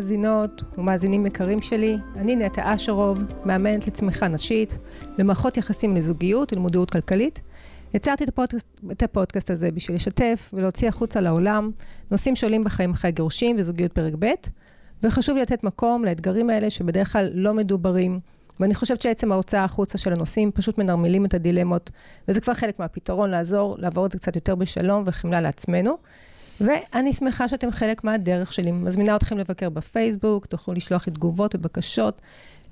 מאזינות ומאזינים יקרים שלי, אני נטע אשרוב, מאמנת לצמיחה נשית, למערכות יחסים לזוגיות ולמודעות כלכלית. יצרתי את הפודקאסט, את הפודקאסט הזה בשביל לשתף ולהוציא החוצה לעולם נושאים שעולים בחיים אחרי גירושים וזוגיות פרק ב', וחשוב לי לתת מקום לאתגרים האלה שבדרך כלל לא מדוברים, ואני חושבת שעצם ההוצאה החוצה של הנושאים פשוט מנרמלים את הדילמות, וזה כבר חלק מהפתרון לעזור, לעבור את זה קצת יותר בשלום וחמלה לעצמנו. ואני שמחה שאתם חלק מהדרך שלי. מזמינה אתכם לבקר בפייסבוק, תוכלו לשלוח לי תגובות ובקשות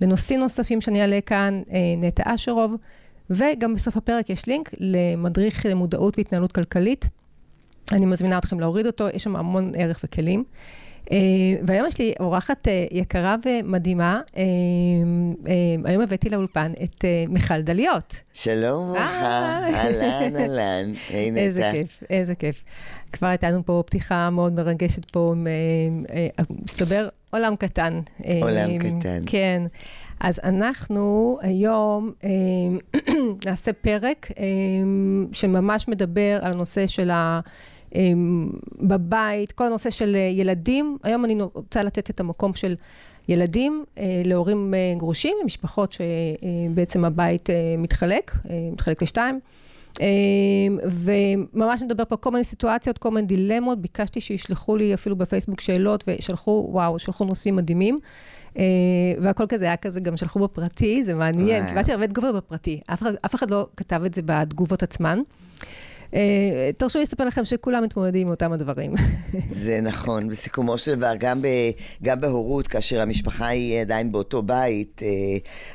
לנושאים נוספים שאני אעלה כאן, אה, נטע אשרוב, וגם בסוף הפרק יש לינק למדריך למודעות והתנהלות כלכלית. אני מזמינה אתכם להוריד אותו, יש שם המון ערך וכלים. Uh, והיום יש לי אורחת uh, יקרה ומדהימה. היום הבאתי לאולפן את מיכל דליות. שלום וברכה, אהלן, אהלן, איזה כיף, איזה כיף. כבר הייתה לנו פה פתיחה מאוד מרגשת פה, מסתבר עולם קטן. עולם קטן. כן. אז אנחנו היום נעשה פרק שממש מדבר על הנושא של ה... בבית, כל הנושא של ילדים. היום אני רוצה לתת את המקום של ילדים להורים גרושים, משפחות שבעצם הבית מתחלק, מתחלק לשתיים. וממש נדבר פה כל מיני סיטואציות, כל מיני דילמות. ביקשתי שישלחו לי אפילו בפייסבוק שאלות, ושלחו, וואו, שלחו נושאים מדהימים. והכל כזה היה כזה, גם שלחו בפרטי, זה מעניין. קיבלתי הרבה תגובות בפרטי. אף אחד לא כתב את זה בתגובות עצמן. אה, תרשו לי לספר לכם שכולם מתמודדים עם אותם הדברים. זה נכון, בסיכומו של דבר, גם, ב, גם בהורות, כאשר המשפחה היא עדיין באותו בית, אה,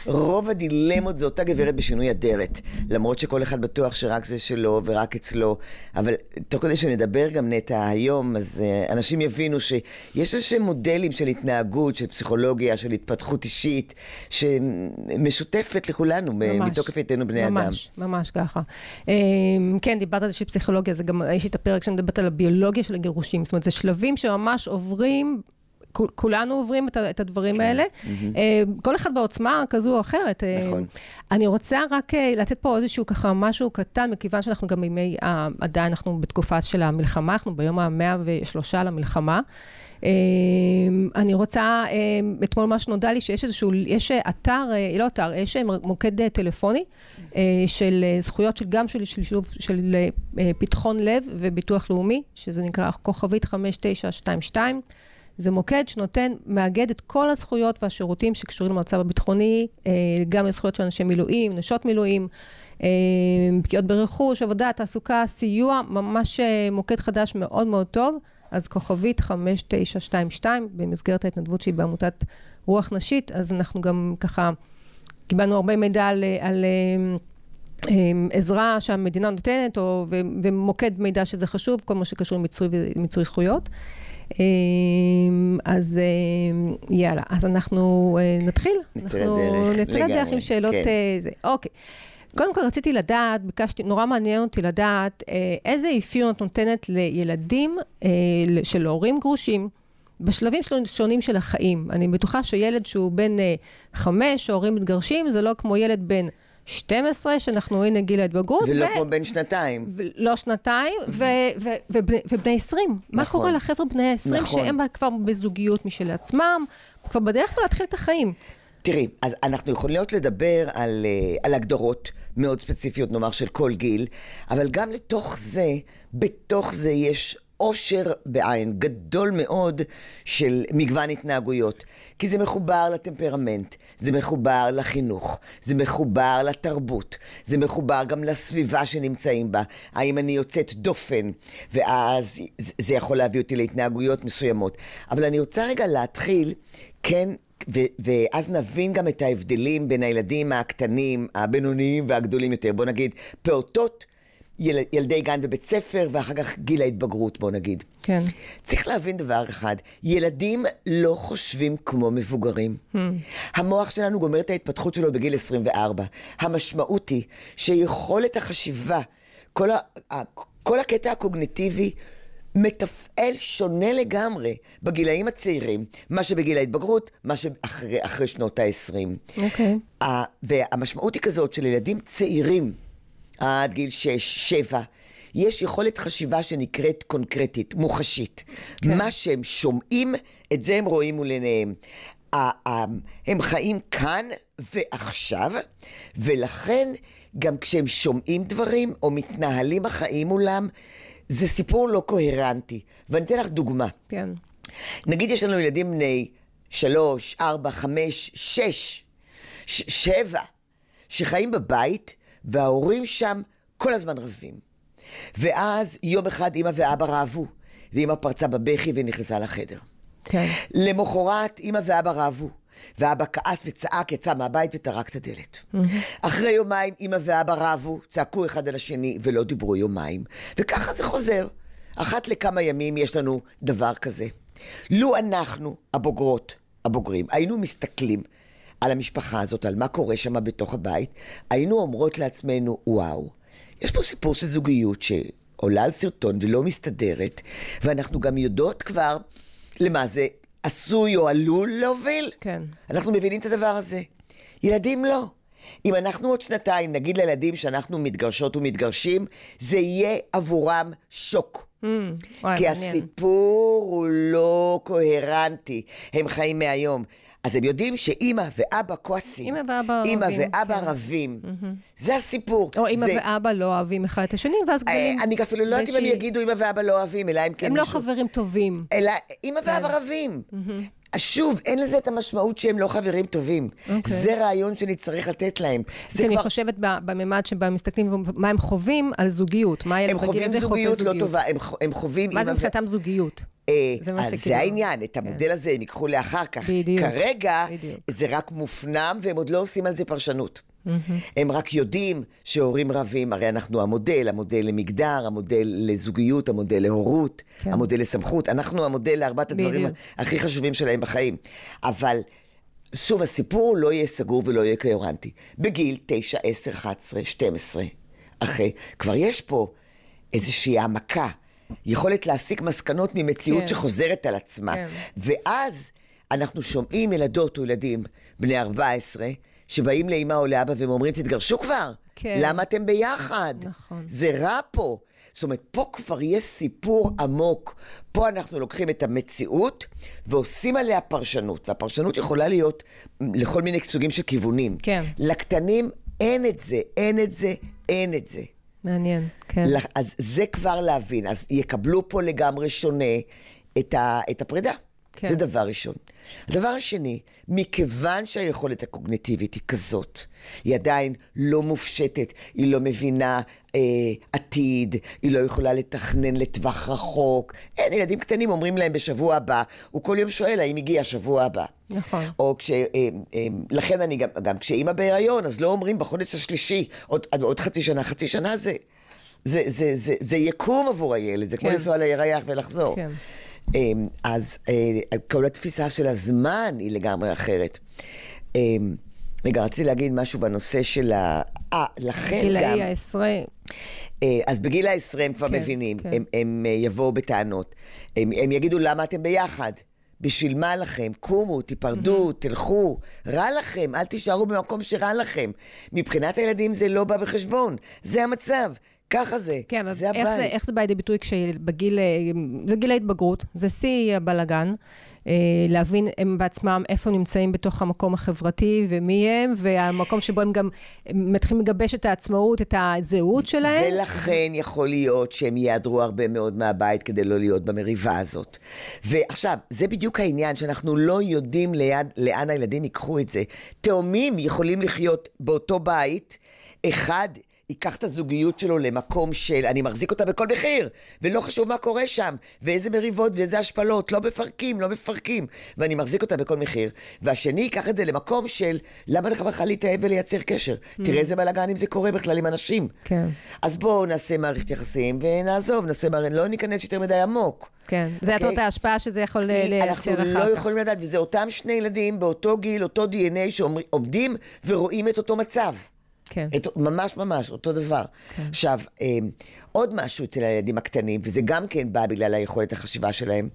רוב הדילמות זה אותה גברת בשינוי אדרת. למרות שכל אחד בטוח שרק זה שלו ורק אצלו, אבל תוך כדי שנדבר גם נטע היום, אז אה, אנשים יבינו שיש איזה מודלים של התנהגות, של פסיכולוגיה, של התפתחות אישית, שמשותפת לכולנו, ממש, מתוקף היותנו בני ממש, אדם. ממש, ממש ככה. כן, דיברת על זה של פסיכולוגיה, זה גם, יש לי את הפרק שאני מדברת על הביולוגיה של הגירושים. זאת אומרת, זה שלבים שממש עוברים כולנו עוברים את, את הדברים כן. האלה, mm-hmm. כל אחד בעוצמה כזו או אחרת. אה, נכון. אני רוצה רק אה, לתת פה איזשהו ככה משהו קטן, מכיוון שאנחנו גם בימי, עדיין אנחנו בתקופה של המלחמה, אנחנו ביום המאה ושלושה למלחמה. אני רוצה, אתמול ממש נודע לי שיש איזשהו, יש אתר, לא אתר, יש מוקד טלפוני של זכויות של גם של שילוב של פתחון לב וביטוח לאומי, שזה נקרא כוכבית 5922. זה מוקד שנותן, מאגד את כל הזכויות והשירותים שקשורים למצב הביטחוני, גם לזכויות של אנשי מילואים, נשות מילואים, פגיעות ברכוש, עבודה, תעסוקה, סיוע, ממש מוקד חדש מאוד מאוד טוב. אז כוכבית 5922, במסגרת ההתנדבות שהיא בעמותת רוח נשית, אז אנחנו גם ככה קיבלנו הרבה מידע על, על עזרה שהמדינה נותנת, או, ומוקד מידע שזה חשוב, כל מה שקשור למיצוי זכויות. אז יאללה, אז אנחנו נתחיל. נצא לדרך, נצא לדרך עם שאלות, כן. זה, אוקיי. קודם כל רציתי לדעת, ביקשתי, נורא מעניין אותי לדעת איזה אפיון את נותנת לילדים של הורים גרושים בשלבים שונים של החיים. אני בטוחה שילד שהוא בן חמש, שהורים מתגרשים, זה לא כמו ילד בן 12, שאנחנו הנה גיל ההתבגרות. ולא כמו בן שנתיים. לא שנתיים, ובני 20. מה קורה לחבר'ה בני 20 שהם כבר בזוגיות משל עצמם, כבר בדרך כלל להתחיל את החיים. תראי, אז אנחנו יכולות לדבר על, על הגדרות מאוד ספציפיות, נאמר, של כל גיל, אבל גם לתוך זה, בתוך זה יש עושר בעין גדול מאוד של מגוון התנהגויות. כי זה מחובר לטמפרמנט, זה מחובר לחינוך, זה מחובר לתרבות, זה מחובר גם לסביבה שנמצאים בה. האם אני יוצאת דופן, ואז זה יכול להביא אותי להתנהגויות מסוימות. אבל אני רוצה רגע להתחיל, כן, ו- ואז נבין גם את ההבדלים בין הילדים הקטנים, הבינוניים והגדולים יותר. בוא נגיד, פעוטות יל, ילדי גן ובית ספר, ואחר כך גיל ההתבגרות, בוא נגיד. כן. צריך להבין דבר אחד, ילדים לא חושבים כמו מבוגרים. Hmm. המוח שלנו גומר את ההתפתחות שלו בגיל 24. המשמעות היא שיכולת החשיבה, כל, ה, כל הקטע הקוגניטיבי, מתפעל שונה לגמרי בגילאים הצעירים, מה שבגיל ההתבגרות, מה שאחרי שנות ה-20. אוקיי. Okay. והמשמעות היא כזאת של ילדים צעירים, עד גיל 6, 7, יש יכולת חשיבה שנקראת קונקרטית, מוחשית. כן. מה שהם שומעים, את זה הם רואים מול עיניהם. הם חיים כאן ועכשיו, ולכן גם כשהם שומעים דברים או מתנהלים החיים מולם, זה סיפור לא קוהרנטי. ואני אתן לך דוגמה. כן. נגיד יש לנו ילדים בני שלוש, ארבע, חמש, שש, ש- שבע, שחיים בבית, וההורים שם כל הזמן רבים. ואז יום אחד אמא ואבא רבו, ואמא פרצה בבכי ונכנסה לחדר. כן. למחרת אמא ואבא רבו, ואבא כעס וצעק, יצא מהבית וטרק את הדלת. אחרי יומיים אמא ואבא רבו, צעקו אחד על השני ולא דיברו יומיים. וככה זה חוזר. אחת לכמה ימים יש לנו דבר כזה. לו אנחנו, הבוגרות, הבוגרים, היינו מסתכלים על המשפחה הזאת, על מה קורה שם בתוך הבית, היינו אומרות לעצמנו, וואו, יש פה סיפור של זוגיות שעולה על סרטון ולא מסתדרת, ואנחנו גם יודעות כבר למה זה עשוי או עלול להוביל. כן. אנחנו מבינים את הדבר הזה. ילדים לא. אם אנחנו עוד שנתיים נגיד לילדים שאנחנו מתגרשות ומתגרשים, זה יהיה עבורם שוק. Mm, וואי, כי מעניין. הסיפור הוא לא קוהרנטי. הם חיים מהיום. אז הם יודעים שאימא ואבא כועסים. אמא ואבא אימא רבים, ואבא כן. רבים. זה הסיפור. או אמא זה- ואבא לא אוהבים אחד את השני, ואז אה, גדלים... אני אפילו לא יודעת אם הם יגידו אמא ואבא לא אוהבים, אלא אם כן הם לא חברים טובים. אלא אימא כן. ואבא רבים. שוב, אין לזה את המשמעות שהם לא חברים טובים. אוקיי. זה רעיון שאני צריך לתת להם. זה כי אני כבר... חושבת בממד שבה מסתכלים מה הם חווים על זוגיות. מה הם חווים זוגיות לא טובה, הם חווים... מה זה אימא מבחינתם זוגיות? אה, זה מה אז שכאילו- זה העניין, את המודל הזה הם ייקחו לאחר כך. בדיוק, כרגע בדיוק. זה רק מופנם והם עוד לא עושים על זה פרשנות. הם רק יודעים שהורים רבים, הרי אנחנו המודל, המודל למגדר, המודל לזוגיות, המודל להורות, כן. המודל לסמכות, אנחנו המודל לארבעת הדברים בדיוק. הכי חשובים שלהם בחיים. אבל שוב, הסיפור לא יהיה סגור ולא יהיה קוהרנטי. בגיל 9, 10, 11, 12, אחרי, כבר יש פה איזושהי העמקה, יכולת להסיק מסקנות ממציאות כן. שחוזרת על עצמה. כן. ואז אנחנו שומעים ילדות או ילדים בני 14, שבאים לאמא או לאבא והם אומרים, תתגרשו כבר. כן. למה אתם ביחד? נכון. זה רע פה. זאת אומרת, פה כבר יש סיפור עמוק. פה אנחנו לוקחים את המציאות ועושים עליה פרשנות. והפרשנות יכולה להיות לכל מיני סוגים של כיוונים. כן. לקטנים אין את זה, אין את זה, אין את זה. מעניין, כן. אז זה כבר להבין. אז יקבלו פה לגמרי שונה את, ה, את הפרידה. כן. זה דבר ראשון. הדבר השני, מכיוון שהיכולת הקוגניטיבית היא כזאת, היא עדיין לא מופשטת, היא לא מבינה אה, עתיד, היא לא יכולה לתכנן לטווח רחוק. אין, ילדים קטנים אומרים להם בשבוע הבא, הוא כל יום שואל האם הגיע השבוע הבא. נכון. או כש... אה, אה, לכן אני גם, גם כשאימא בהיריון, אז לא אומרים בחודש השלישי, עוד, עוד חצי שנה, חצי שנה זה... זה, זה, זה, זה יקום עבור הילד, זה כמו כן. לנסוע לירח ולחזור. כן. אמ, אז אה, כל התפיסה של הזמן היא לגמרי אחרת. אמ, רגע, רציתי להגיד משהו בנושא של ה... אה, לכן גם... גילאי העשרה, אה, אז בגיל העשרה הם כבר כן, מבינים, כן. הם, הם אה, יבואו בטענות. הם, הם יגידו, למה אתם ביחד? בשביל מה לכם? קומו, תיפרדו, תלכו. רע לכם, אל תישארו במקום שרע לכם. מבחינת הילדים זה לא בא בחשבון, זה המצב. ככה זה, כן, זה איך זה, הבית. איך זה בא לידי ביטוי כשבגיל, אה, זה גיל ההתבגרות, זה שיא הבלגן. אה, להבין הם בעצמם איפה נמצאים בתוך המקום החברתי ומי הם, והמקום שבו הם גם מתחילים לגבש את העצמאות, את הזהות שלהם. ולכן יכול להיות שהם ייעדרו הרבה מאוד מהבית כדי לא להיות במריבה הזאת. ועכשיו, זה בדיוק העניין, שאנחנו לא יודעים ליד, לאן הילדים ייקחו את זה. תאומים יכולים לחיות באותו בית, אחד... ייקח את הזוגיות שלו למקום של אני מחזיק אותה בכל מחיר, ולא חשוב מה קורה שם, ואיזה מריבות ואיזה השפלות, לא מפרקים, לא מפרקים, ואני מחזיק אותה בכל מחיר. והשני ייקח את זה למקום של למה לך בכלל להתאהב ולייצר קשר? תראה איזה בלאגן אם זה קורה בכלל עם אנשים. כן. אז בואו נעשה מערכת יחסים ונעזוב, נעשה מערכת, לא ניכנס יותר מדי עמוק. כן, זה אוקיי? את ההשפעה שזה יכול לייצר אנחנו אחר לא כך. יכולים לדעת, וזה אותם שני ילדים באותו גיל, אותו DNA, שעומדים ורואים את אותו מצב. כן. את, ממש ממש, אותו דבר. כן. עכשיו, אה, עוד משהו אצל הילדים הקטנים, וזה גם כן בא בגלל היכולת החשיבה שלהם,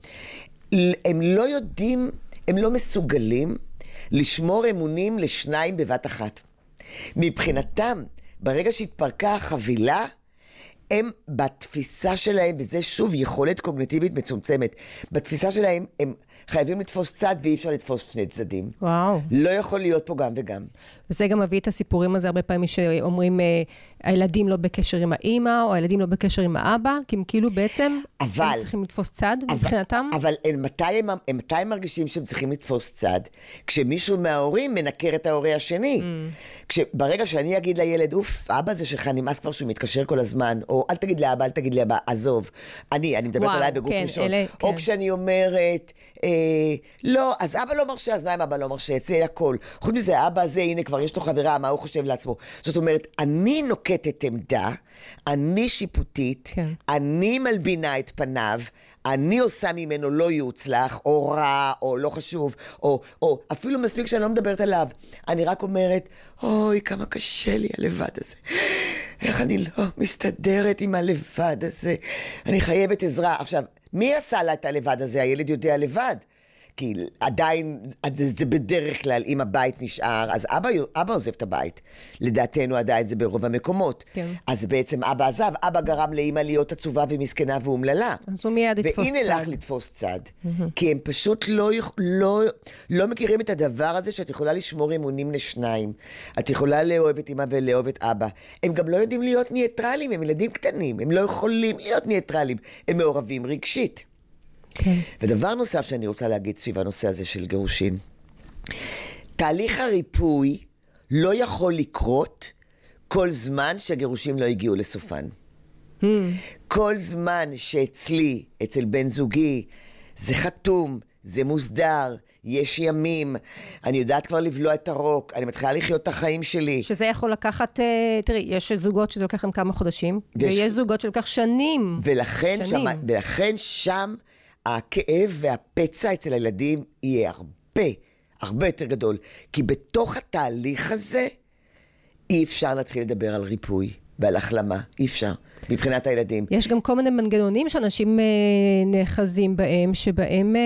הם לא יודעים, הם לא מסוגלים לשמור אמונים לשניים בבת אחת. מבחינתם, ברגע שהתפרקה החבילה, הם בתפיסה שלהם, וזה שוב יכולת קוגניטיבית מצומצמת, בתפיסה שלהם הם חייבים לתפוס צד ואי אפשר לתפוס שני צדדים. וואו. לא יכול להיות פה גם וגם. וזה גם מביא את הסיפורים הזה הרבה פעמים שאומרים, אה, הילדים לא בקשר עם האימא, או הילדים לא בקשר עם האבא, כי הם כאילו בעצם, אבל- הם צריכים לתפוס צד אבל- מבחינתם. אבל מתי, הם, הם, מתי הם מרגישים שהם צריכים לתפוס צד? כשמישהו מההורים מנקר את ההורה השני. Mm. ברגע שאני אגיד לילד, אוף, אבא זה שלך נמאס כבר שהוא מתקשר כל הזמן, או אל תגיד לאבא, אל תגיד לאבא, עזוב. אני, אני מדברת וואו, עליי בגוף כן, ראשון. אלה- או כן. כשאני אומרת, אה, לא, אז אבא לא מרשה, אז מה אם אבא לא מרשה? אצלי הכל. חוץ מזה, האבא הזה, הנה כבר יש לו חברה, מה הוא חושב לעצמו? זאת אומרת, אני נוקטת עמדה, אני שיפוטית, כן. אני מלבינה את פניו, אני עושה ממנו לא יוצלח, או רע, או לא חשוב, או, או אפילו מספיק שאני לא מדברת עליו. אני רק אומרת, אוי, כמה קשה לי הלבד הזה. איך אני לא מסתדרת עם הלבד הזה. אני חייבת עזרה. עכשיו, מי עשה לה את הלבד הזה? הילד יודע לבד. כי עדיין, זה, זה בדרך כלל, אם הבית נשאר, אז אבא, אבא עוזב את הבית. לדעתנו עדיין זה ברוב המקומות. כן. אז בעצם אבא עזב, אבא גרם לאימא להיות עצובה ומסכנה ואומללה. אז הוא מיד יתפוס והנה צד. לך לתפוס צד. כי הם פשוט לא, לא, לא מכירים את הדבר הזה שאת יכולה לשמור אמונים לשניים. את יכולה לאהוב את אמא ולאהוב את אבא. הם גם לא יודעים להיות ניטרלים, הם ילדים קטנים, הם לא יכולים להיות ניטרלים. הם מעורבים רגשית. כן. ודבר נוסף שאני רוצה להגיד סביב הנושא הזה של גירושין. תהליך הריפוי לא יכול לקרות כל זמן שהגירושים לא הגיעו לסופן. כל זמן שאצלי, אצל בן זוגי, זה חתום, זה מוסדר, יש ימים, אני יודעת כבר לבלוע את הרוק, אני מתחילה לחיות את החיים שלי. שזה יכול לקחת, אה, תראי, יש זוגות שזה לוקח להם כמה חודשים, ויש- ויש זוגות שלוקח שנים. ולכן שם, שנים. ולכן שם הכאב והפצע אצל הילדים יהיה הרבה, הרבה יותר גדול. כי בתוך התהליך הזה אי אפשר להתחיל לדבר על ריפוי ועל החלמה, אי אפשר, מבחינת הילדים. יש גם כל מיני מנגנונים שאנשים אה, נאחזים בהם, שבהם אה,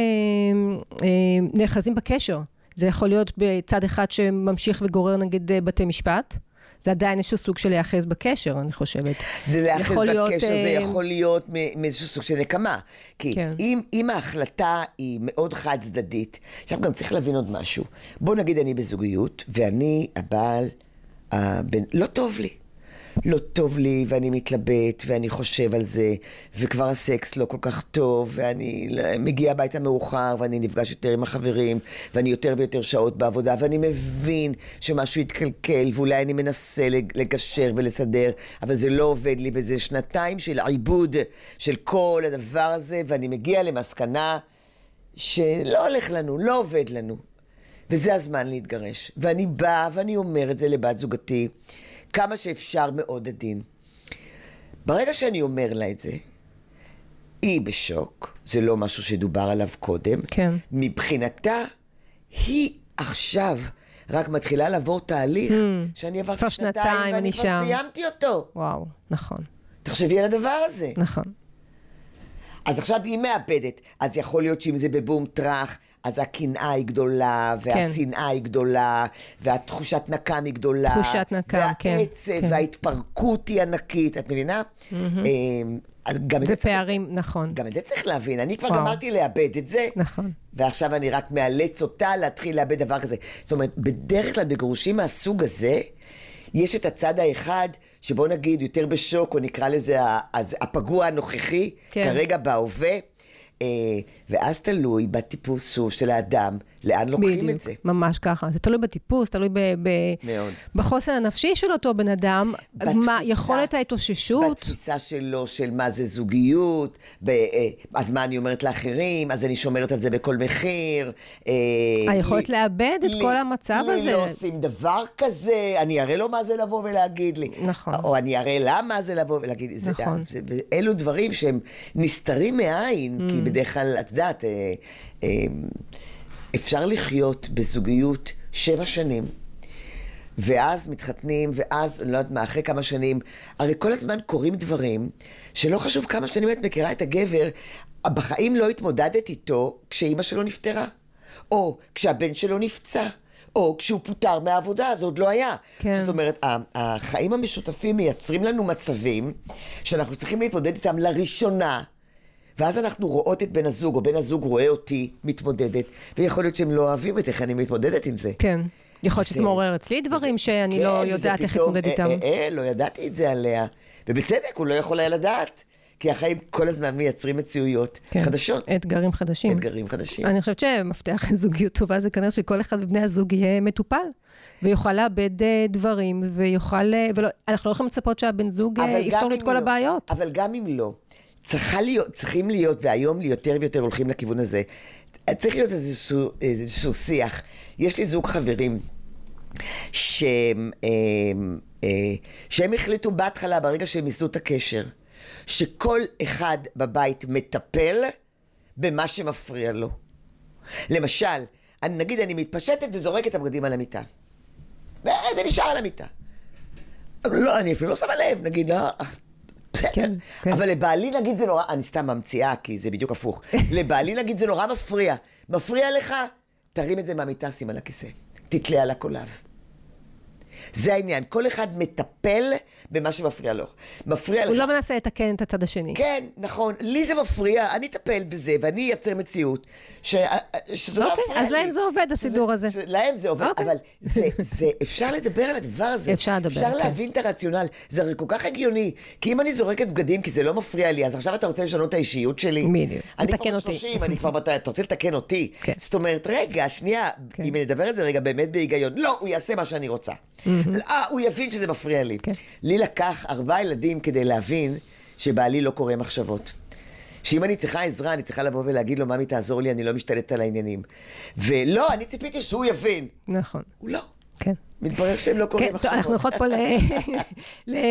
אה, נאחזים בקשר. זה יכול להיות בצד אחד שממשיך וגורר נגיד אה, בתי משפט. זה עדיין איזשהו סוג של להיאחז בקשר, אני חושבת. זה להיאחז יכול להיות, בקשר, זה אה, יכול להיות מ- מאיזשהו סוג של נקמה. כי כן. אם, אם ההחלטה היא מאוד חד צדדית, עכשיו גם צריך להבין עוד משהו. בוא נגיד אני בזוגיות, ואני הבעל, הבן, לא טוב לי. לא טוב לי, ואני מתלבט, ואני חושב על זה, וכבר הסקס לא כל כך טוב, ואני לא- מגיע הביתה מאוחר, ואני נפגש יותר עם החברים, ואני יותר ויותר שעות בעבודה, ואני מבין שמשהו התקלקל, ואולי אני מנסה לג- לגשר ולסדר, אבל זה לא עובד לי, וזה שנתיים של עיבוד של כל הדבר הזה, ואני מגיע למסקנה שלא הולך לנו, לא עובד לנו. וזה הזמן להתגרש. ואני באה ואני אומר את זה לבת זוגתי, כמה שאפשר מאוד עדין. ברגע שאני אומר לה את זה, היא בשוק, זה לא משהו שדובר עליו קודם. כן. מבחינתה, היא עכשיו רק מתחילה לעבור תהליך שאני עברתי שנתיים, שנתיים, ואני אני כבר שם. סיימתי אותו. וואו, נכון, תחשבי על הדבר הזה. נכון. אז עכשיו היא מאבדת, אז יכול להיות שאם זה בבום טראח, אז הקנאה היא גדולה, כן. והשנאה היא גדולה, והתחושת נקם היא גדולה. תחושת נקם, כן, והעצב, כן. וההתפרקות היא ענקית, את מבינה? אז גם זה זה צריך- פערים, נכון. גם את זה צריך להבין. אני כבר וואו. גמרתי לאבד את זה. נכון. ועכשיו אני רק מאלץ אותה להתחיל לאבד דבר כזה. זאת אומרת, בדרך כלל בגירושים מהסוג הזה, יש את הצד האחד, שבוא נגיד יותר בשוק, או נקרא לזה הפגוע הנוכחי, כן. כרגע בהווה, ואז תלוי בטיפוס שוב של האדם, לאן לוקחים את זה. בדיוק, ממש ככה. זה תלוי בטיפוס, תלוי ב, ב, מאוד. בחוסן הנפשי של אותו בן אדם, בתפיסה- מה יכולת ההתאוששות. בתפיסה שלו של מה זה זוגיות, ב, אה, אז מה אני אומרת לאחרים, אז אני שומרת על זה בכל מחיר. אה, היכולת לי- לאבד את לי- כל המצב לי הזה. לא עושים דבר כזה, אני אראה לו מה זה לבוא ולהגיד לי. נכון. או אני אראה לה מה זה לבוא ולהגיד לי. זה- נכון. זה, אלו דברים שהם נסתרים מעין, Mm. כי בדרך כלל, את יודעת, אה, אה, אפשר לחיות בזוגיות שבע שנים. ואז מתחתנים, ואז, אני לא יודעת מה, אחרי כמה שנים, הרי כל הזמן קורים דברים שלא חשוב כמה שנים את מכירה את הגבר, בחיים לא התמודדת איתו כשאימא שלו נפטרה, או כשהבן שלו נפצע, או כשהוא פוטר מהעבודה, זה עוד לא היה. כן. זאת אומרת, החיים המשותפים מייצרים לנו מצבים שאנחנו צריכים להתמודד איתם לראשונה. ואז אנחנו רואות את בן הזוג, או בן הזוג רואה אותי מתמודדת, ויכול להיות שהם לא אוהבים את איך אני מתמודדת עם זה. כן. יכול להיות שזה זה- מעורר אצלי דברים שאני כן, לא יודעת איך להתמודד אה, איתם. אה, אה, לא ידעתי את זה עליה. ובצדק, הוא לא יכול היה לדעת. כי החיים כל הזמן מייצרים מציאויות כן. חדשות, אתגרים חדשים. אתגרים חדשים. אני חושבת שמפתח לזוגיות טובה זה כנראה שכל אחד מבני הזוג יהיה מטופל, ויוכל לאבד אה, דברים, ויוכל... אה, ולא, אנחנו לא יכולים לצפות שהבן זוג אה, יפתור לי את כל לא- הבעיות. אבל גם אם לא, צריכה להיות, צריכים להיות, והיום יותר ויותר הולכים לכיוון הזה, צריך להיות איזשהו, איזשהו שיח. יש לי זוג חברים שהם, הם, אה, שהם החליטו בהתחלה, ברגע שהם ייסדו את הקשר, שכל אחד בבית מטפל במה שמפריע לו. למשל, אני, נגיד אני מתפשטת וזורקת את הבגדים על המיטה. וזה נשאר על המיטה. לא, אני אפילו לא שמה לב, נגיד, לא, בסדר. כן, כן. אבל לבעלי נגיד זה נורא, אני סתם ממציאה, כי זה בדיוק הפוך. לבעלי נגיד זה נורא מפריע. מפריע לך? תרים את זה מהמיטה, שים על הכיסא. תתלה על הקולב. זה העניין, כל אחד מטפל במה שמפריע לו. מפריע הוא לך. לא מנסה לתקן את הצד השני. כן, נכון, לי זה מפריע, אני אטפל בזה, ואני אייצר מציאות ש... שזה לא אוקיי, מפריע אז לי. להם זה עובד, הסידור שזה- הזה. שזה- להם זה עובד, אוקיי. אבל זה, זה, אפשר לדבר על הדבר הזה. אפשר לדבר, אפשר כן. להבין את הרציונל. זה הרי כל כך הגיוני. כי אם אני זורקת בגדים כי זה לא מפריע לי, אז עכשיו אתה רוצה לשנות את האישיות שלי? בדיוק. בת אותי. 30, אני כבר בת... אתה רוצה לתקן אותי? כן. זאת אומרת, רגע, שנייה, כן. אם נדבר על זה רגע באמת בהיגיון. לא, הוא יעשה מה שאני רוצה. אה, הוא יבין שזה מפריע לי. כן. לי לקח ארבעה ילדים כדי להבין שבעלי לא קורא מחשבות. שאם אני צריכה עזרה, אני צריכה לבוא ולהגיד לו, ממי תעזור לי, אני לא משתלטת על העניינים. ולא, אני ציפיתי שהוא יבין. נכון, הוא לא. כן. מתברר שהם לא קוראים כן, מחשבות. טוב, אנחנו הולכות פה ל...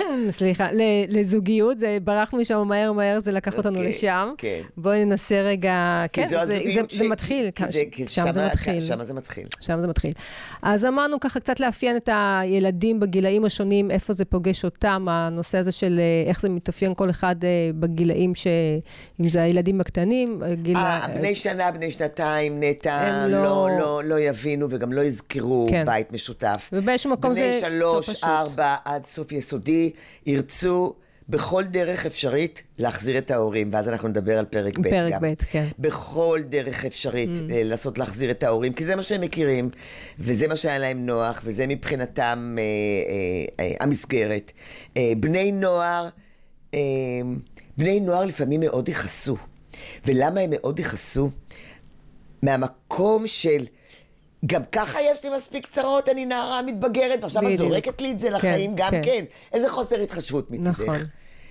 סליחה, לזוגיות, זה ברחנו משם מהר מהר, זה לקח אותנו אוקיי, לשם. כן. בואי ננסה רגע, כן, זה- מתחיל, שם זה מתחיל. שמה זה מתחיל. שם זה מתחיל. אז אמרנו ככה קצת לאפיין את הילדים בגילאים השונים, איפה זה פוגש אותם, הנושא הזה של אה, איך זה מתאפיין כל אחד אה, בגילאים. אם זה הילדים הקטנים, אה, גיל... בני שנה, בני שנתיים, נטע, לא, לא- לא, לא יבינו וגם לא יזכרו כן. בית משותף. ובאיזשהו מקום זה בני שלוש. ארבע, עד סוף יסודי, ירצו בכל דרך אפשרית להחזיר את ההורים, ואז אנחנו נדבר על פרק ב' פרק גם. ב', כן. בכל דרך אפשרית Mm. אה, לעשות להחזיר את ההורים, כי זה מה שהם מכירים, וזה מה שהיה להם נוח, וזה מבחינתם אה, אה, אה, המסגרת. אה, בני נוער, אה, בני נוער לפעמים מאוד יכעסו. ולמה הם מאוד יכעסו? מהמקום של... גם ככה יש לי מספיק צרות, אני נערה מתבגרת, ועכשיו את. זורקת לי את זה לחיים גם כן. כן. איזה חוסר התחשבות מצידך. נכון.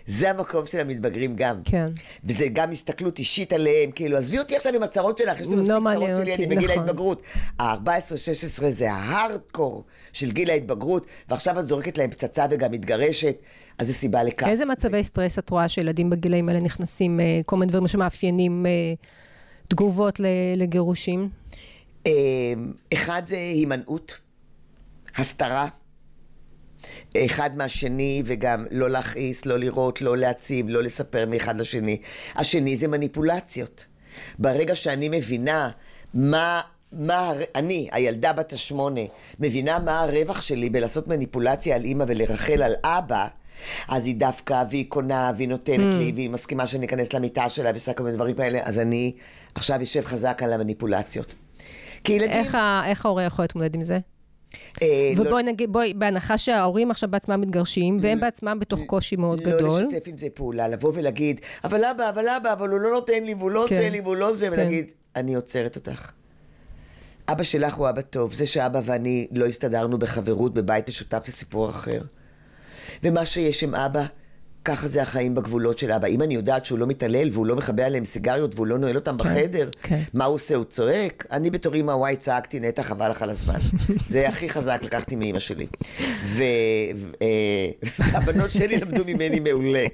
זה המקום של המתבגרים גם. כן. וזה גם הסתכלות אישית עליהם, כאילו, עזבי אותי עכשיו עם הצרות שלך, יש לי לא מספיק מעניין צרות שלי, אותי, אני בגיל נכון. ההתבגרות. ה-14-16 זה ההארדקור של גיל ההתבגרות, ועכשיו את זורקת להם פצצה וגם מתגרשת, אז זה סיבה לכעס. איזה מצבי סטרס את רואה שילדים בגילאים האלה נכנסים, אה, כל מיני דברים שמאפיינים אה, תגובות לגירושים? אה, אחד זה הימנעות, הסתרה. אחד מהשני, וגם לא להכעיס, לא לראות, לא להציב, לא לספר מאחד לשני. השני זה מניפולציות. ברגע שאני מבינה מה, מה, אני, הילדה בת השמונה, מבינה מה הרווח שלי בלעשות מניפולציה על אימא ולרחל על אבא, אז היא דווקא, והיא קונה, והיא נותנת לי, והיא מסכימה שאני אכנס למיטה שלה ועושה כל מיני דברים כאלה, אז אני עכשיו יושב חזק על המניפולציות. כי ילדים... איך ה- איך ההורה יכול להתמודד עם זה? אה, לא- ובואי נגיד, בואי, בהנחה שההורים עכשיו בעצמם מתגרשים, והם בעצמם בתוך קושי מאוד לא גדול. לשתף עם זה פעולה, לבוא ולהגיד, אבל אבא, אבל אבא, אבל הוא לא נותן לי, והוא לא כן. עושה לי, והוא לא זה, כן. ולהגיד, אני עוצרת אותך. אבא שלך הוא אבא טוב, זה שאבא ואני לא הסתדרנו בחברות בבית משותף זה סיפור אחר. ומה שיש עם אבא, ככה זה החיים בגבולות של אבא. אם אני יודעת שהוא לא מתעלל והוא לא מכבה עליהם סיגריות והוא לא נועל אותם בחדר, כן. מה הוא עושה? הוא צועק? אני בתור אימא וואי צעקתי, נטע, חבל לך על הזמן. זה הכי חזק לקחתי מאימא שלי. והבנות שלי למדו ממני מעולה.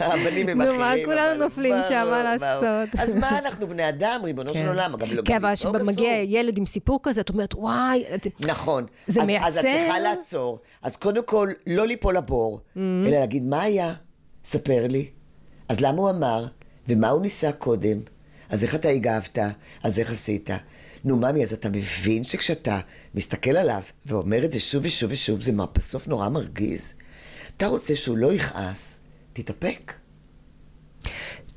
הבנים הם נו, אחרים. מה, כולנו נופלים שם, מה. לעשות? אז מה, אנחנו בני אדם, ריבונו של כן. עולם, לא כן, אבל כשמגיע. ילד עם סיפור כזה, את אומרת, וואי, נכון. זה מייצר- אז את צריכה לעצור. אז קודם כל, לא ליפול לבור, Mm-hmm. אלא להגיד, מה היה? ספר לי. אז למה הוא אמר? ומה הוא ניסה קודם? אז איך אתה הגבת? אז איך עשית? נו, ממי, אז אתה מבין שכשאתה מסתכל עליו ואומר את זה שוב ושוב ושוב, זה בסוף נורא מרגיז? אתה רוצה שהוא לא יכעס, תתאפק.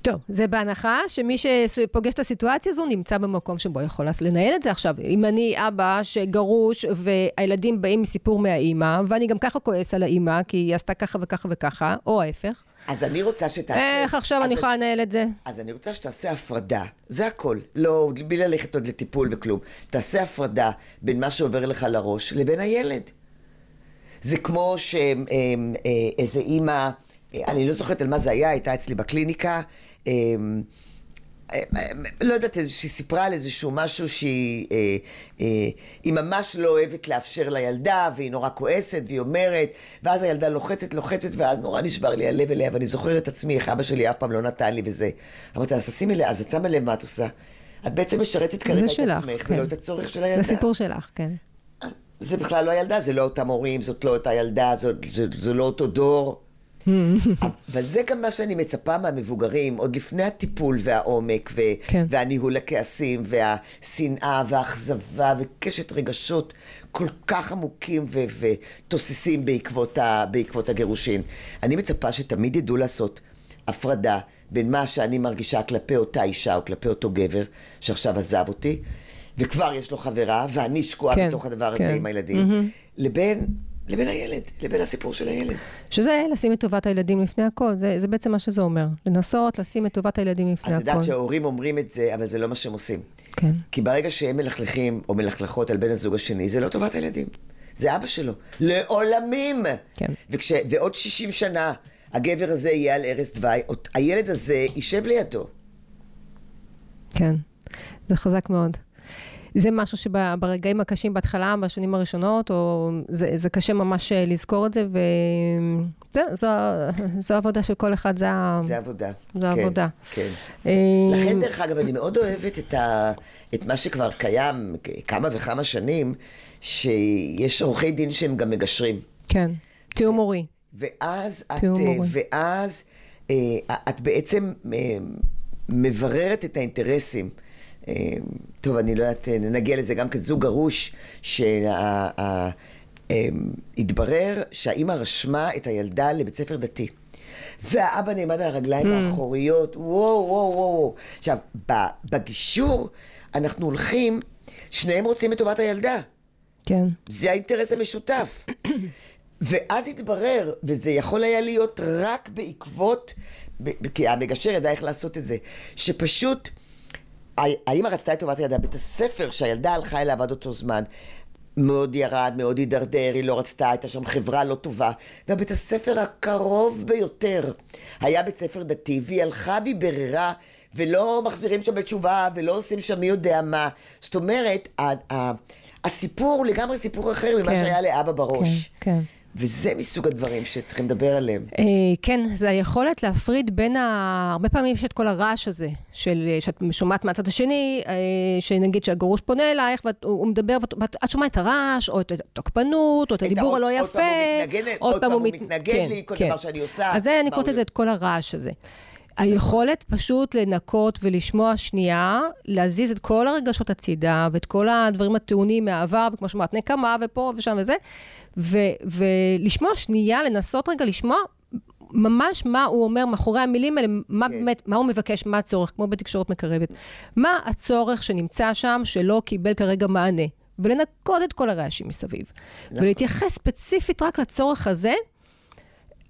טוב, זה בהנחה שמי שפוגש את הסיטואציה הזו נמצא במקום שבו יכול לנהל את זה עכשיו. אם אני אבא שגרוש והילדים באים מסיפור מהאימא, ואני גם ככה כועס על האימא, כי היא עשתה ככה וככה וככה, או ההפך. אז אני רוצה שתעשה... איך עכשיו אני יכולה לנהל את זה? אז אני רוצה שתעשה הפרדה, זה הכל. לא, בלי ללכת עוד לטיפול וכלום. תעשה הפרדה בין מה שעובר לך לראש לבין הילד. זה כמו שאיזה אה, אימא, אה, אני לא זוכרת על מה זה היה, הייתה אצלי בקליניקה, אה, לא יודעת, שהיא סיפרה על איזשהו משהו שהיא אה, אה, היא ממש לא אוהבת לאפשר לילדה, והיא נורא כועסת, והיא אומרת, ואז הילדה לוחצת, לוחצת, ואז נורא נשבר לי הלב אליה, ואני זוכרת את עצמי, איך אבא שלי אף פעם לא נתן לי וזה. אמרתי, אז תשימי לב, אז את שמה לב מה את עושה. את בעצם משרתת כרגע את שלך, עצמך, כן. ולא את הצורך של הילדה. זה סיפור שלך, כן. זה בכלל לא הילדה, זה לא אותם הורים, זאת לא אותה ילדה, זה, זה, זה לא אותו דור. אבל זה גם מה שאני מצפה מהמבוגרים, עוד לפני הטיפול והעומק, ו- כן. והניהול הכעסים, והשנאה, והאכזבה, וקשת רגשות כל כך עמוקים ו- ותוססים בעקבות, ה- בעקבות הגירושין. אני מצפה שתמיד ידעו לעשות הפרדה בין מה שאני מרגישה כלפי אותה אישה או כלפי אותו גבר שעכשיו עזב אותי, וכבר יש לו חברה, ואני שקועה כן, בתוך הדבר כן. הזה עם הילדים, mm-hmm. לבין לבין הילד, לבין הסיפור של הילד. שזה לשים את טובת הילדים לפני הכל, זה, זה בעצם מה שזה אומר. לנסות לשים את טובת הילדים לפני הכל. את יודעת שההורים אומרים את זה, אבל זה לא מה שהם עושים. כן. כי ברגע שהם מלכלכים או מלכלכות על בן הזוג השני, זה לא טובת הילדים. זה אבא שלו. לעולמים! כן. וכש, ועוד 60 שנה הגבר הזה יהיה על ערש דווי, הילד הזה יישב לידו. כן, זה חזק מאוד. זה משהו שברגעים הקשים בהתחלה, בשנים הראשונות, או זה, זה קשה ממש אה, לזכור את זה, וזו זו עבודה של כל אחד, זה, זה עבודה. זו כן, עבודה. כן. אה, לכן, דרך אגב, אני מאוד אוהבת את, ה, את מה שכבר קיים כמה וכמה שנים, שיש עורכי דין שהם גם מגשרים. כן, תיאום מורי. ואז את, ואז את בעצם מבררת את האינטרסים. אה, טוב, אני לא יודעת, נגיע לזה גם כזוג גרוש, שהתברר שהאימא רשמה את הילדה לבית ספר דתי. והאבא נעמד על הרגליים mm. האחוריות, וואו, וואו, וואו. עכשיו, בגישור אנחנו הולכים, שניהם רוצים את טובת הילדה. כן. זה האינטרס המשותף. ואז התברר, וזה יכול היה להיות רק בעקבות, כי המגשר ידע איך לעשות את זה, שפשוט... האמא רצתה את טובת הילדה, בית הספר שהילדה הלכה אליו עד אותו זמן, מאוד ירד, מאוד הידרדר, היא לא רצתה, הייתה שם חברה לא טובה. והבית הספר הקרוב ביותר היה בית ספר דתי, והיא הלכה והיא ביררה, ולא מחזירים שם בתשובה, ולא עושים שם מי יודע מה. זאת אומרת, הסיפור הוא לגמרי סיפור אחר ממה כן. שהיה לאבא בראש. כן, כן. וזה מסוג הדברים שצריכים לדבר עליהם. אה, כן, זה היכולת להפריד בין ה... הרבה פעמים יש את כל הרעש הזה, של, שאת שומעת מהצד השני, אה, שנגיד שהגרוש פונה אלייך, והוא מדבר, ואת שומעת את הרעש, או את התוקפנות, או את הדיבור הלא יפה. עוד פעם הוא מתנגד לי, כל כן. דבר שאני עושה. אז אני קוראת לזה את כל הרעש הזה. היכולת פשוט לנקות ולשמוע שנייה, להזיז את כל הרגשות הצידה, ואת כל הדברים הטעונים מהעבר, וכמו שאמרת, נקמה ופה ושם וזה, ו, ולשמוע שנייה, לנסות רגע לשמוע ממש מה הוא אומר מאחורי המילים האלה, מה כן. באמת, מה הוא מבקש, מה הצורך, כמו בתקשורת מקרבת. מה הצורך שנמצא שם שלא קיבל כרגע מענה, ולנקות את כל הרעשים מסביב. נכון. ולהתייחס ספציפית רק לצורך הזה,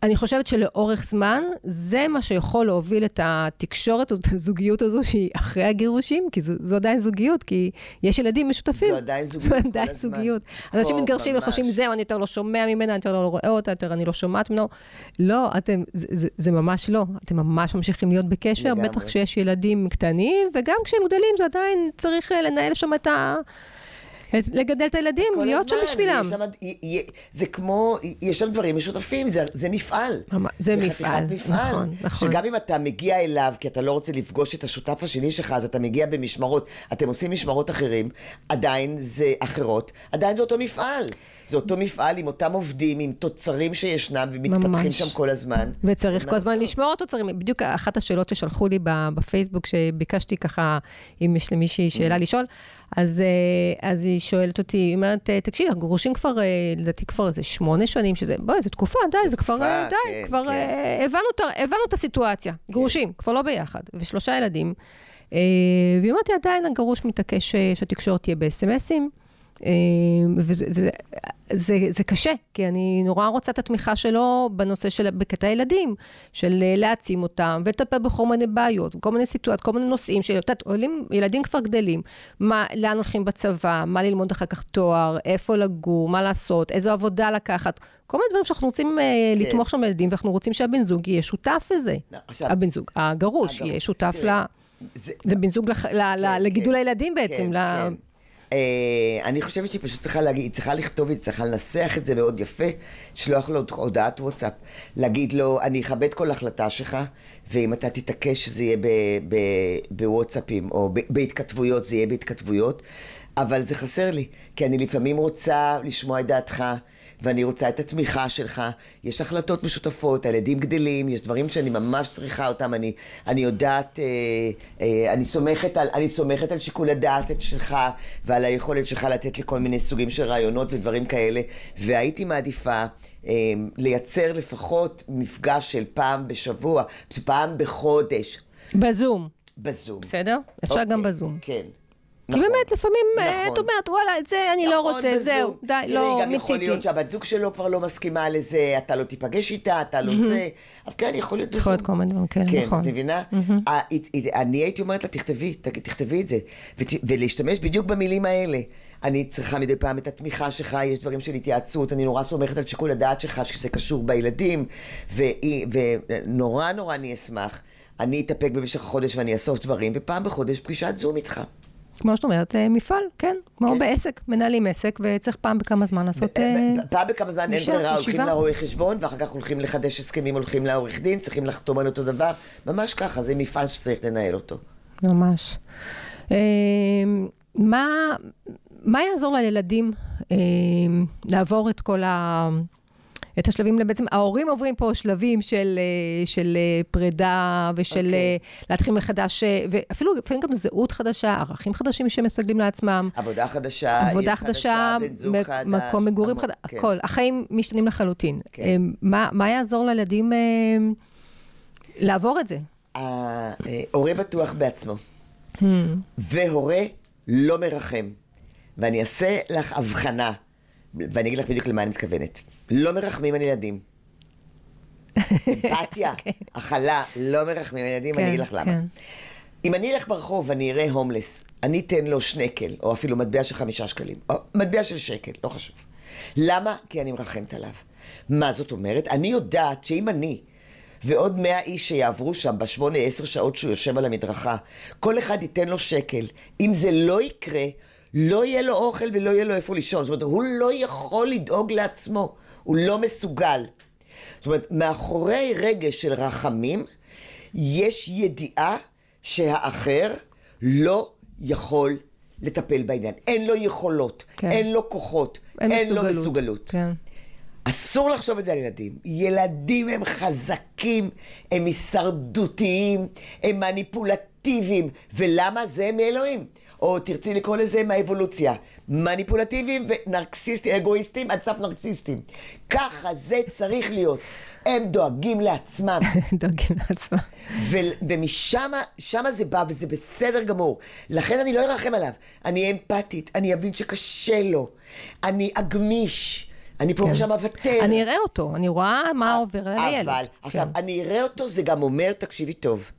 אני חושבת שלאורך זמן, זה מה שיכול להוביל את התקשורת, את הזוגיות הזו שהיא אחרי הגירושים, כי זו, זו עדיין זוגיות, כי יש ילדים משותפים. זו עדיין זוגיות זו עדיין כל זוגיות. הזמן. אנשים מתגרשים וחושבים, זהו, אני יותר לא שומע ממנה, אני יותר לא רואה אותה, יותר אני לא שומעת ממנו. לא, אתם, זה, זה, זה ממש לא. אתם ממש ממשיכים להיות בקשר, לגמרי. בטח כשיש ילדים קטנים, וגם כשהם גדלים, זה עדיין צריך אה, לנהל שם את ה... לגדל את הילדים, להיות שם בשבילם. שם, זה כמו, יש שם דברים משותפים, זה, זה מפעל. זה, זה מפעל, מפעל, נכון, נכון. שגם אם אתה מגיע אליו, כי אתה לא רוצה לפגוש את השותף השני שלך, אז אתה מגיע במשמרות, אתם עושים משמרות אחרים, עדיין זה אחרות, עדיין זה אותו מפעל. זה אותו מפעל עם אותם עובדים, עם תוצרים שישנם ומתפתחים ממש. שם כל הזמן. וצריך כל הזמן? לשמור תוצרים. בדיוק אחת השאלות ששלחו לי בפייסבוק, שביקשתי ככה, אם יש למישהי שאלה לשאול, אז, אה, אז היא שואלת אותי, היא אומרת, אה, תקשיבי, אנחנו גרושים כבר, אה, לדעתי כבר איזה שמונה שנים, שזה, בואי, זו תקופה, די, זה כבר, די, כן, כבר כן. הבנו הבנו את הסיטואציה. גרושים, כבר לא ביחד, ושלושה ילדים. והיא אומרת לי, עדיין הגרוש מתעקש שהתקשורת תהיה בסמסים. אה, וזה זה, זה, זה קשה, כי אני נורא רוצה את התמיכה שלו בנושא של, בקטע הילדים, של אה, להעצים אותם, ולטפל בכל מיני בעיות, כל מיני סיטואציות, כל מיני נושאים, של, את עולים, ילדים כבר גדלים, מה, לאן הולכים בצבא, מה ללמוד אחר כך תואר, איפה לגור, מה לעשות, איזו עבודה לקחת, כל מיני דברים שאנחנו רוצים אה, כן. לתמוך שם בילדים, ואנחנו רוצים שהבן זוג יהיה שותף לזה. לא, עכשיו- הבן זוג, הגרוש הגרוש, יהיה שותף ל... זה- זה בן זוג לח, ל, כן, לגידול כן. הילדים בעצם. כן, ל... כן. אה, אני חושבת שהיא פשוט צריכה להגיד, היא צריכה לכתוב, היא צריכה לנסח את זה מאוד יפה, לשלוח לו הודעת וואטסאפ, להגיד לו, אני אכבד כל החלטה שלך, ואם אתה תתעקש שזה יהיה בוואטסאפים, או בהתכתבויות, זה יהיה בהתכתבויות, אבל זה חסר לי, כי אני לפעמים רוצה לשמוע את דעתך. ואני רוצה את התמיכה שלך. יש החלטות משותפות, הילדים גדלים, יש דברים שאני ממש צריכה אותם. אני, אני יודעת, אה, אה, אני, סומכת על, אני סומכת על שיקול הדעת שלך ועל היכולת שלך לתת לי כל מיני סוגים של רעיונות ודברים כאלה. והייתי מעדיפה אה, לייצר לפחות מפגש של פעם בשבוע, פעם בחודש, בזום, בזום. בסדר? אפשר אוקיי, גם בזום. כן. כי באמת, לפעמים אה, נכון. את אומרת, וואלה, את זה אני לא נכון, רוצה, בזום. זהו, די, תראי, לא, גם יכול מיציתי. להיות שהבת זוג שלו כבר לא מסכימה לזה, אתה לא תיפגש איתה, אתה לא זה. אבל כן, יכול להיות בזום. יכול להיות כל מיני דברים כאלה, כן, נכון. את מבינה? אה, אני הייתי אומרת לה, תכתבי, תכתבי את זה. ולהשתמש בדיוק במילים האלה. אני צריכה מדי פעם את התמיכה שלך, יש דברים של התייעצות, אני נורא סומכת על שיקול הדעת שלך, שזה קשור בילדים, ונורא נורא אני אשמח. אני אתאפק במשך החודש ואני אאסוף דברים, ופעם בחודש פגישת זום איתך. כמו שאת אומרת, אה, מפעל, כן, כמו כן. בעסק, מנהלים עסק, וצריך פעם בכמה זמן לעשות... אה, פעם בכמה זמן אין ברירה, הולכים. לרואה חשבון, ואחר כך הולכים לחדש הסכמים, הולכים לעורך דין, צריכים לחתום על אותו דבר. ממש ככה, זה מפעל שצריך לנהל אותו. ממש. אה, מה, מה יעזור לילדים לעבור את כל ה... את השלבים, בעצם ההורים עוברים פה שלבים של, אה, של אה, פרידה ושל אוקיי. אה, להתחיל מחדש, ואפילו לפעמים גם זהות חדשה, ערכים חדשים שמסגלים לעצמם, עבודה חדשה, עבודה עיר חדשה, בן זוג מ- חדש. מקום מגורים חדש, כן. הכל. החיים משתנים לחלוטין. כן. מה, מה יעזור לילדים לעבור את זה? ההורה בטוח בעצמו, והורה לא מרחם. ואני אעשה לך הבחנה, ואני אגיד לך בדיוק למה אני מתכוונת. לא מרחמים על ילדים. אמפתיה, הכלה, לא מרחמים על ילדים, כן, אני אגיד לך למה. כן. אם אני אלך ברחוב ואני אראה הומלס, אני אתן לו שנקל, או אפילו מטבע של חמישה שקלים, או מטבע של שקל, לא חשוב. למה? כי אני מרחמת עליו. מה זאת אומרת? אני יודעת שאם אני ועוד מאה איש שיעברו שם בשמונה, עשר שעות שהוא יושב על המדרכה, כל אחד ייתן לו שקל. אם זה לא יקרה, לא יהיה לו אוכל ולא יהיה לו איפה לישון. זאת אומרת, הוא לא יכול לדאוג לעצמו, הוא לא מסוגל. זאת אומרת, מאחורי רגש של רחמים, יש ידיעה שהאחר לא יכול לטפל בעניין. אין לו יכולות, כן. אין לו כוחות, אין, לו מסוגלות. כן. אסור לחשוב את זה על ילדים. ילדים הם חזקים, הם הישרדותיים, הם מניפולטיביים. ולמה? זה מאלוהים. או תרצי לקרוא לזה מהאבולוציה. מניפולטיביים ונרקסיסטים, אגואיסטים עד סף נרקסיסטים. ככה זה צריך להיות. הם דואגים לעצמם. דואגים לעצמם. ו- ומשם שמה זה בא, וזה בסדר גמור. לכן אני לא ארחם עליו. אני אהיה אמפתית, אני אבין שקשה לו. אני אגמיש. אני פה ושם אוותר. כן. אני אראה אותו, אני רואה מה עובר על הילד. אבל, עכשיו, כן. אני אראה אותו, זה גם אומר, תקשיבי טוב,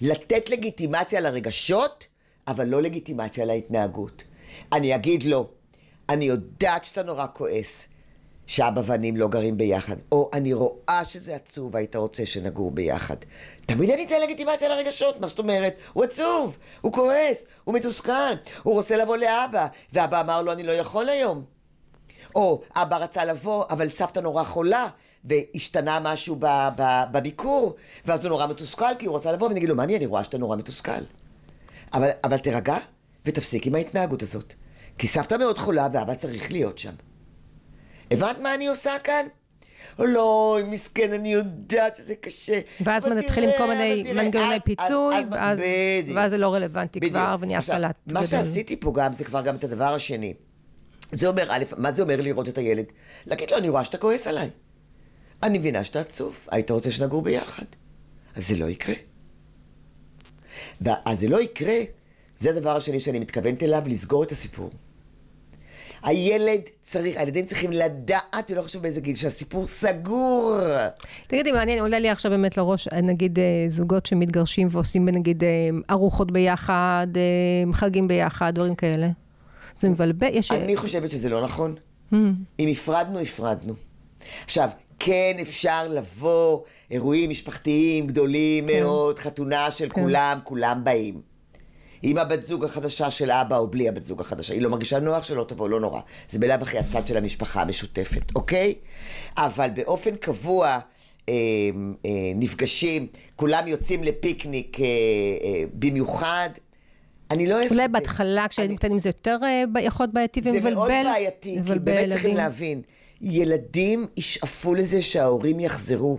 לתת לגיטימציה לרגשות, אבל לא לגיטימציה להתנהגות. אני אגיד לו, אני יודעת שאתה נורא כועס שאבא ואנים לא גרים ביחד, או אני רואה שזה עצוב והיית רוצה שנגור ביחד. תמיד אני אתן לגיטימציה לרגשות, מה זאת אומרת? הוא עצוב, הוא כועס, הוא מתוסכל, הוא רוצה לבוא לאבא, ואבא אמר לו, אני לא יכול היום. או אבא רצה לבוא, אבל סבתא נורא חולה, והשתנה משהו בביקור, ואז הוא נורא מתוסכל כי הוא רצה לבוא, ואני אגיד לו, ממי, אני רואה שאתה נורא מתוסכל. אבל, אבל תירגע ותפסיק עם ההתנהגות הזאת. כי סבתא מאוד חולה ואבא צריך להיות שם. הבנת מה אני עושה כאן? לא, מסכן, אני יודעת שזה קשה. ואז מתחילים תראה, כל מיני מנגנוני פיצוי, אז- ואז. ואז זה לא רלוונטי בדיוק. כבר, ונהיה סלט. מה גדול. שעשיתי פה גם, זה כבר גם את הדבר השני. זה אומר, א', מה זה אומר לראות את הילד? להגיד לו, אני רואה שאתה כועס עליי. אני מבינה שאתה עצוב, היית רוצה שנגור ביחד. אז זה לא יקרה. אז זה לא יקרה, זה הדבר השני שאני מתכוונת אליו, לסגור את הסיפור. הילד צריך, הילדים צריכים לדעת, ולא חשוב באיזה גיל, שהסיפור סגור. תגידי, מעניין, עולה לי עכשיו באמת לראש, נגיד אה, זוגות שמתגרשים ועושים נגיד אה, ארוחות ביחד, אה, חגים ביחד, דברים כאלה. זה מבלבל, יש... אני חושבת שזה לא נכון. Hmm. אם הפרדנו, הפרדנו. עכשיו, כן אפשר לבוא, אירועים משפחתיים גדולים כן. מאוד, חתונה של כן. כולם, כולם באים. עם הבת זוג החדשה של אבא או בלי הבת זוג החדשה. היא לא מרגישה נוח שלא תבוא, לא נורא. זה בלאו הכי הצד של המשפחה המשותפת, אוקיי? אבל באופן קבוע אה, אה, נפגשים, כולם יוצאים לפיקניק אה, אה, במיוחד. אני לא אוהבת את זה. אולי בהתחלה, כשילדים אני- קטנים זה יותר אה, יכול להיות בעייתי ומבלבל. זה מאוד בעייתי, כי באמת צריכים. להבין. ילדים ישאפו לזה שההורים יחזרו.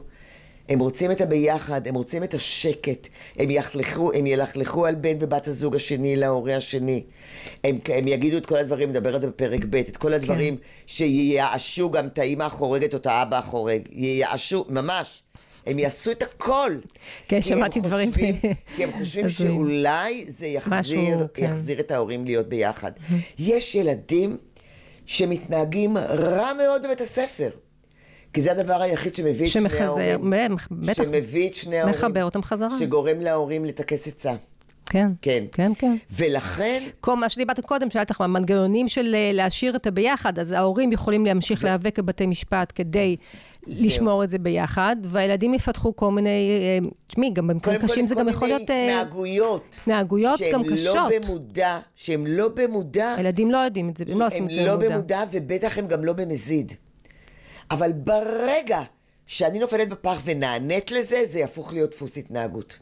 הם רוצים את הביחד, הם רוצים את השקט. הם ילכלכו, הם ילכלכו על בן ובת הזוג השני להורה השני. הם, הם יגידו את כל הדברים, נדבר על זה בפרק ב', את כל הדברים כן. שייאשו גם את האימא החורגת או את האבא החורג. ייאשו, ממש. הם יעשו את הכל. כן, שמעתי דברים חושבים- כי הם חושבים. שאולי זה יחזיר, משהו, כן. יחזיר את ההורים להיות ביחד. יש ילדים שמתנהגים רע מאוד בבית הספר. כי זה הדבר היחיד שמביא את שני שמחזר, ההורים. בטח, שמביא את שני ההורים. מחבר אותם חזרה. שגורם להורים לטכס עצה. כן, כן. כן, כן. ולכן, כל מה שדיברת קודם, שאלתי אותך, המנגנונים של אה, להשאיר את הביחד, אז ההורים יכולים להמשיך להיאבק בבתי משפט כדי לשמור את זה ביחד, והילדים יפתחו כל מיני, אה, תשמעי, גם במקרים קודם כל, קשים זה כל גם יכול מיני להיות... אה, התנהגויות. התנהגויות גם שהם קשות. לא במודע, שהם לא במודע. הילדים לא יודעים את זה, הם לא עושים הם את זה לא במודע. במודע, ובטח הם גם לא במזיד. אבל ברגע שאני נופלת בפח ונענית לזה, זה יהפוך להיות דפוס התנהגות.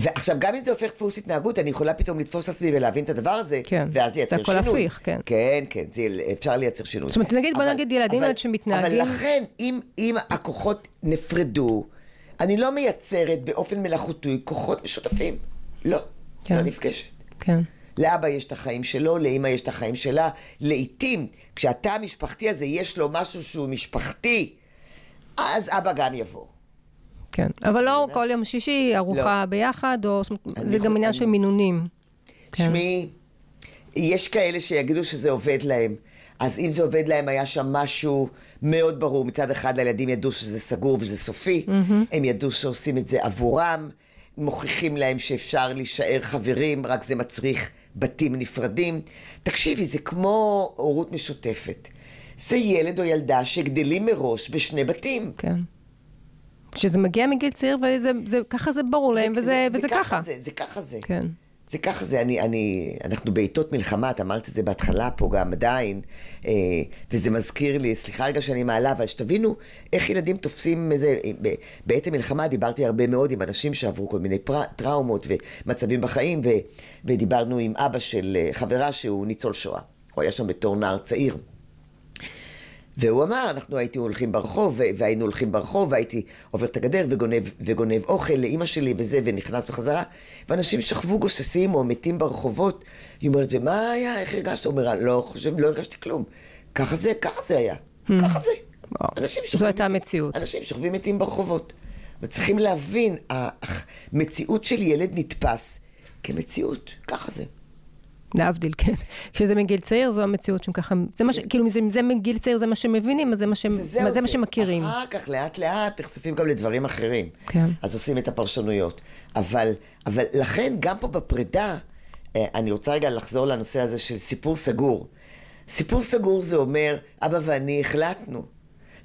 ועכשיו, גם אם זה הופך דפוס התנהגות, אני יכולה פתאום לתפוס עצמי ולהבין את הדבר הזה, כן. ואז לייצר זה הכל שינוי. הפיך, כן. כן, כן, זה, אפשר לייצר שינוי. זאת אומרת, נגיד, בוא נגיד ילדים אבל- שמתנהגים- אבל לכן, אם, אם הכוחות נפרדו, אני לא מייצרת באופן מלאכותי כוחות משותפים. לא, כן. לא נפגשת. כן. לאבא יש את החיים שלו, לאמא יש את החיים שלה. לעתים, כשהתא המשפחתי הזה יש לו משהו שהוא משפחתי, אז אבא גם יבוא. כן, אבל לא כל יום שישי ארוחה ביחד, או... זה גם עניין של מינונים. כן. תשמעי, יש כאלה שיגידו שזה עובד להם. אז אם זה עובד להם, היה שם משהו מאוד ברור. מצד אחד, הילדים ידעו שזה סגור וזה סופי. הם ידעו שעושים את זה עבורם. מוכיחים להם שאפשר להישאר חברים, רק זה מצריך בתים נפרדים. תקשיבי, זה כמו הורות משותפת. זה ילד או ילדה שגדלים מראש בשני בתים. כן. כשזה מגיע מגיל צעיר, וזה, זה, ככה זה ברור להם, וזה, וזה ככה. זה, זה ככה זה. כן. זה ככה זה, אני, אני, אנחנו בעיתות מלחמה, את אמרת את זה בהתחלה פה גם עדיין, אה, וזה מזכיר לי, סליחה רגע שאני מעלה, אבל שתבינו איך ילדים תופסים איזה, ב- בעת המלחמה דיברתי הרבה מאוד עם אנשים שעברו כל מיני פר, טראומות ומצבים בחיים, ו, ודיברנו עם אבא של אה, חברה שהוא ניצול שואה. הוא היה שם בתור נער צעיר. והוא אמר, אנחנו הייתי הולכים ברחוב, והיינו הולכים ברחוב, והייתי עובר את הגדר וגונב, וגונב אוכל לאימא שלי וזה, ונכנס בחזרה, ואנשים שכבו גוססים או מתים ברחובות. היא אומרת, ומה היה, איך הרגשת? הוא אומר, לא חושב, לא הרגשתי כלום. ככה זה, ככה זה היה. ככה זה. אנשים זו שוכבים הייתה מתים- המציאות. אנשים שוכבים מתים ברחובות. וצריכים להבין, המציאות של ילד נתפס כמציאות, ככה זה. להבדיל, כן. כשזה מגיל צעיר, זו המציאות שהם ככה, זה מה ש... כאילו, זה, זה מגיל צעיר, זה מה שמבינים, אז זה מה, שהם, זה זה מה שמכירים. אחר כך, לאט לאט, נחשפים גם לדברים אחרים. כן. אז עושים את הפרשנויות. אבל, אבל לכן, גם פה בפרידה, אה, אני רוצה רגע לחזור לנושא הזה של סיפור סגור. סיפור סגור זה אומר, אבא ואני החלטנו.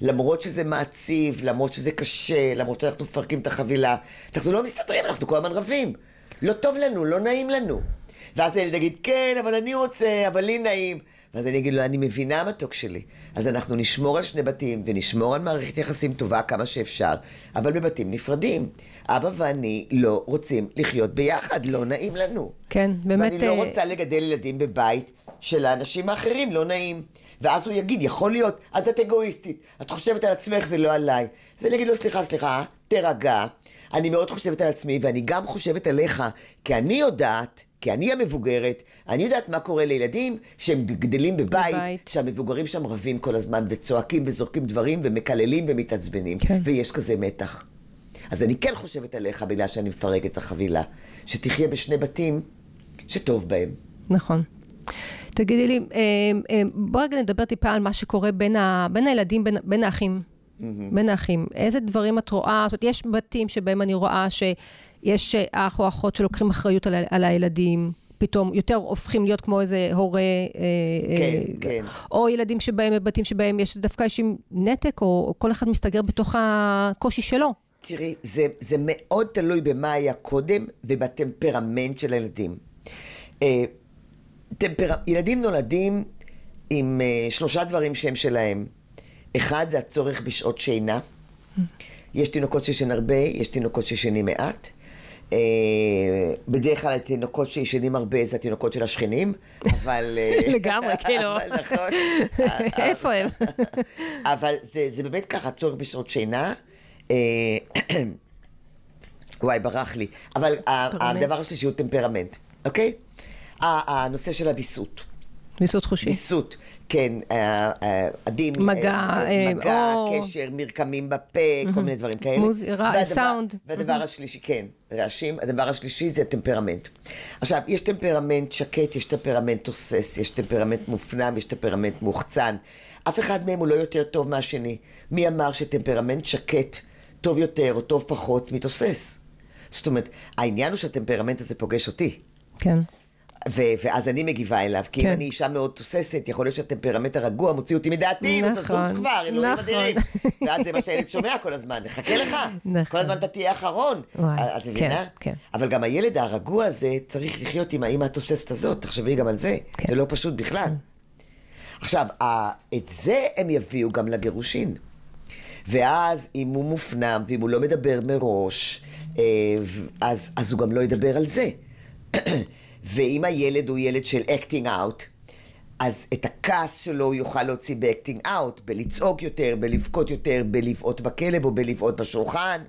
למרות שזה מעציב, למרות שזה קשה, למרות שאנחנו מפרקים את החבילה, אנחנו לא מסתדרים, אנחנו כל הזמן רבים. לא טוב לנו, לא נעים לנו. ואז הילד יגיד, כן, אבל אני רוצה, אבל לי נעים. ואז אני אגיד לו, אני מבינה מתוק שלי. אז אנחנו נשמור על שני בתים, ונשמור על מערכת יחסים טובה כמה שאפשר, אבל בבתים נפרדים. אבא ואני לא רוצים לחיות ביחד, לא נעים לנו. כן, באמת... ואני לא אה, רוצה לגדל ילדים בבית שלאנשים האחרים לא נעים. ואז הוא יגיד, יכול להיות, אז את אגואיסטית, את חושבת על עצמך ולא עליי. אז אני אגיד לו, סליחה, סליחה, תירגע, אני מאוד חושבת על עצמי, ואני גם חושבת עליך, כי אני יודעת, כי אני המבוגרת, אני יודעת מה קורה לילדים שהם גדלים בבית, בבית. שהמבוגרים שם רבים כל הזמן, וצועקים וזורקים דברים, ומקללים ומתעצבנים, כן. ויש כזה מתח. אז אני כן חושבת עליך בגלל שאני מפרקת את החבילה, שתחיה בשני בתים שטוב בהם. נכון. תגידי לי, אה, אה, בוא רגע נדבר טיפה על מה שקורה בין, ה, בין הילדים, בין, בין האחים. בין האחים. איזה דברים את רואה? זאת אומרת, יש בתים שבהם אני רואה שיש אה, אח או אחות שלוקחים אחריות על, על הילדים. פתאום יותר הופכים להיות כמו איזה הורה, אה, כן, אה, כן. או ילדים שבהם, בתים שבהם יש דווקא יש עם נתק, או, או כל אחד מסתגר בתוך הקושי שלו. תראי, זה, זה מאוד תלוי במה היה קודם ובטמפרמנט של הילדים. אה, טמפר... ילדים נולדים עם אה, שלושה דברים שהם שלהם. אחד זה הצורך בשעות שינה. יש תינוקות שישן הרבה, יש תינוקות שישנים מעט. אה, בדרך כלל התינוקות שישנים הרבה זה התינוקות של השכנים, אבל... אה, לגמרי, כאילו. אבל נכון. איפה הם? אבל זה, זה באמת ככה, צורך בשעות שינה. אה, וואי, ברח לי. אבל. הדבר השלישי הוא טמפרמנט, אוקיי? הנושא של הוויסות. ויסות חושי. ויסות, כן, אה, אה, עדים. מגע, אה, אה, מגע, אור. קשר, מרקמים בפה, כל מיני דברים כאלה. מוז- והדבר- סאונד. והדבר השלישי, כן, רעשים. הדבר השלישי זה טמפרמנט. עכשיו, יש טמפרמנט שקט, יש טמפרמנט תוסס, יש טמפרמנט מופנם, יש טמפרמנט מוחצן. אף אחד מהם הוא לא יותר טוב מהשני. מי אמר שטמפרמנט שקט טוב יותר או טוב פחות מתוסס? זאת אומרת, העניין הוא שהטמפרמנט הזה פוגש אותי. כן. ו- ואז אני מגיבה אליו, כי אם כן. אני אישה מאוד תוססת, יכול להיות שהטמפרמנט הרגוע מוציא אותי מדעתי, נכון, תזוז כבר, אלוהים נכון. אדירים. ואז זה מה שהילד שומע כל הזמן, נחכה לך. נכון. כל הזמן אתה תהיה אחרון. וואי, את מבינה? כן, כן. אבל גם הילד הרגוע הזה צריך לחיות עם האמא התוססת הזאת, תחשבי גם על זה. כן. זה לא פשוט בכלל. עכשיו, ה- את זה הם יביאו גם לגירושין. ואז אם הוא מופנם ואם הוא לא מדבר מראש, אה, אז, אז הוא גם לא ידבר על זה. ואם הילד הוא ילד של acting out, אז את הכעס שלו הוא יוכל להוציא ב-acting out, בלצעוק יותר, בלבכות יותר, בלבעוט בכלב או בלבעוט בשולחן,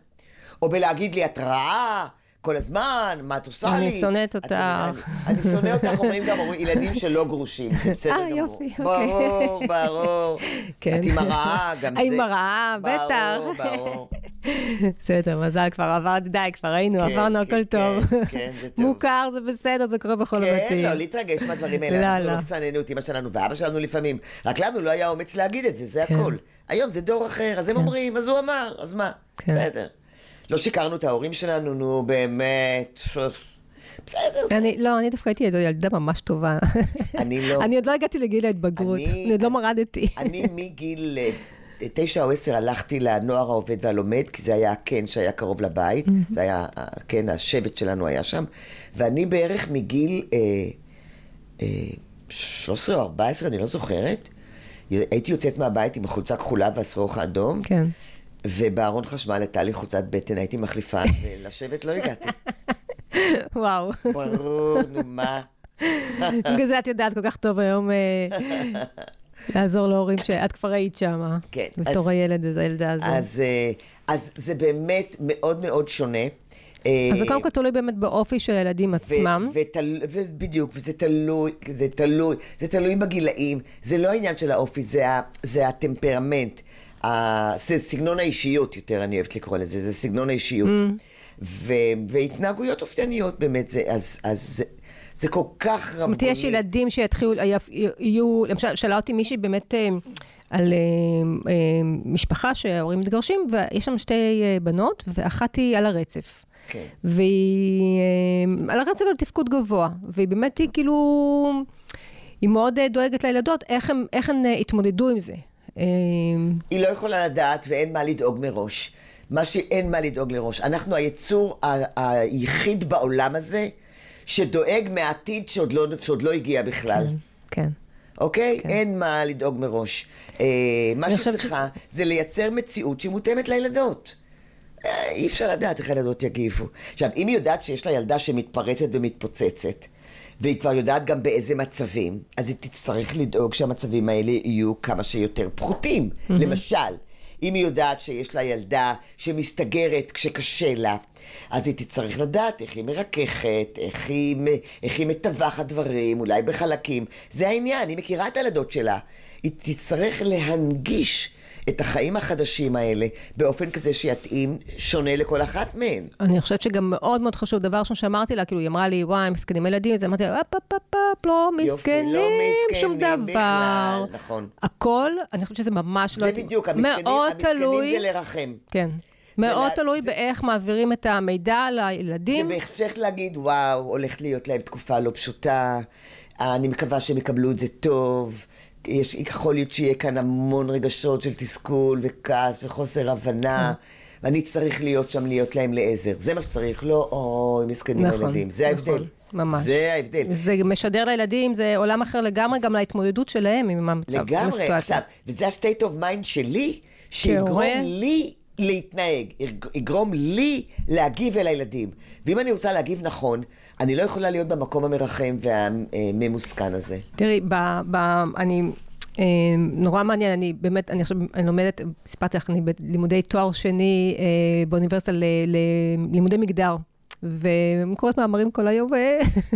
או בלהגיד לי את רעה כל הזמן, מה את עושה אני לי? שונאת את מבינה? אותך. אני, אני שונא אותך, אומרים גם ילדים שלא גרושים, זה בסדר אה, גמור. יופי, אוקיי. ברור, ברור. כן. את עם הרעה, גם זה. עם הרעה, בטח. ברור, ברור. בסדר, מזל, כבר עברתי, די, כבר היינו, כן, עברנו כן, הכל טוב. כן, כן, זה טוב. מוכר, זה בסדר, זה קורה בכל כן, הבתים. לא, להתרגש מהדברים האלה. לא, אנחנו לא. לא שנאנו את אמא שלנו ואבא שלנו לפעמים. רק לנו לא היה אומץ להגיד את זה, זה כן. הכל. היום זה דור אחר, אז הם אומרים, אז הוא אמר, אז מה? כן. בסדר. לא שיקרנו את ההורים שלנו, נו, באמת. בסדר. אני, לא, אני דווקא הייתי ילדה ממש טובה. אני לא. אני עוד לא הגעתי לגיל ההתבגרות, אני- אני עוד לא מרדתי. אני מגיל אה, תשע או עשר הלכתי לנוער העובד והלומד, כי זה היה הקן שהיה קרוב לבית, זה היה, כן, השבט שלנו היה שם, ואני בערך מגיל אה, אה, 13 או 14, אני לא זוכרת, הייתי יוצאת מהבית עם החולצה כחולה והשרוך האדום, כן. ובארון חשמל הייתה לי חולצת בטן, הייתי מחליפה, ולשבת לא הגעתי. וואו. ברור, נו מה. בגלל זה את יודעת כל כך טוב היום אה, לעזור להורים שאת כבר היית שם. כן, בתור הילד, הילדה הזו. אז, אה, אז זה באמת מאוד מאוד שונה. אה, אז זה קודם כל תלוי באמת באופי של הילדים עצמם. ותל... ובדיוק, וזה תלוי, זה תלוי, זה תלוי בגילאים, זה לא העניין של האופי, זה, הטמפרמנט. זה סגנון האישיות יותר, אני אוהבת לקרוא לזה, זה סגנון האישיות. Mm. ו... והתנהגויות אופטייניות באמת, זה, אז, אז זה, זה כל כך רבגוני. זאת אומרת, יש ילדים שיתחילו, יהיו, למשל, שאלה אותי מישהי באמת אה, על אה, אה, משפחה שההורים מתגרשים, ויש שם שתי בנות, ואחת היא על הרצף. כן. והיא על הרצף על תפקוד גבוה, והיא באמת, היא כאילו, היא מאוד דואגת לילדות, איך, הם, איך הן התמודדו עם זה. אה, היא לא יכולה לדעת ואין מה לדאוג מראש. מה שאין מה לדאוג לראש. אנחנו היצור ה- היחיד בעולם הזה שדואג מהעתיד שעוד לא, שעוד לא הגיע בכלל. כן. אוקיי? אין מה לדאוג מראש. אה, מה שצריכה זה לייצר מציאות שהיא מותאמת לילדות. אה, אי אפשר לדעת איך הילדות יגיבו. עכשיו, אם היא יודעת שיש לה ילדה שמתפרצת ומתפוצצת, והיא כבר יודעת גם באיזה מצבים, אז היא תצטרך לדאוג שהמצבים האלה יהיו כמה שיותר פחותים. Mm-hmm. למשל, אם היא יודעת שיש לה ילדה שמסתגרת כשקשה לה, אז היא תצטרך לדעת איך היא מרככת, איך היא, איך היא מטווחת דברים, אולי בחלקים. זה העניין, היא מכירה את הילדות שלה. היא תצטרך להנגיש את החיים החדשים האלה באופן כזה שיתאים שונה לכל אחת מהן. אני חושבת שגם מאוד מאוד חשוב, דבר ראשון שאמרתי לה, כאילו, היא אמרה לי, וואי, מסכנים ילדים, אז אמרתי לה, אפ, אפ, אפ, אפ, לא מסכנים, לא מסכנים שום דבר. בכלל, נכון. הכל, אני חושבת שזה ממש לא... זה בדיוק, המסכנים, תלוי, זה לרחם. כן. זה מאוד לה- תלוי זה- באיך מעבירים את המידע זה לילדים. בהמשך להגיד, וואו, הולכת להיות להם תקופה לא פשוטה, אני מקווה שהם יקבלו את זה טוב. יש, יכול להיות שיהיה כאן המון רגשות של תסכול וכעס וחוסר הבנה, ואני צריך להיות שם, להיות להם לעזר. זה מה שצריך, לא, אוי, מסכנים נכון, הילדים. זה ההבדל. נכון, ממש. זה ההבדל. זה משדר לילדים, זה עולם אחר לגמרי, גם להתמודדות שלהם עם המצב, לגמרי. עכשיו, וזה ה-state of mind שלי, שיגרום? לי להתנהג, יג- יגרום לי להגיב אל הילדים. ואם אני רוצה להגיב נכון, אני לא יכולה להיות במקום המרחם והממוסכן הזה. תראי, ב, ב, אני, אה, נורא מעניין, אני באמת, אני עכשיו, אני לומדת, סיפרתי לך, אני בלימודי תואר שני אה, באוניברסיטה ללימודי מגדר. וקוראת מאמרים כל היום, ו-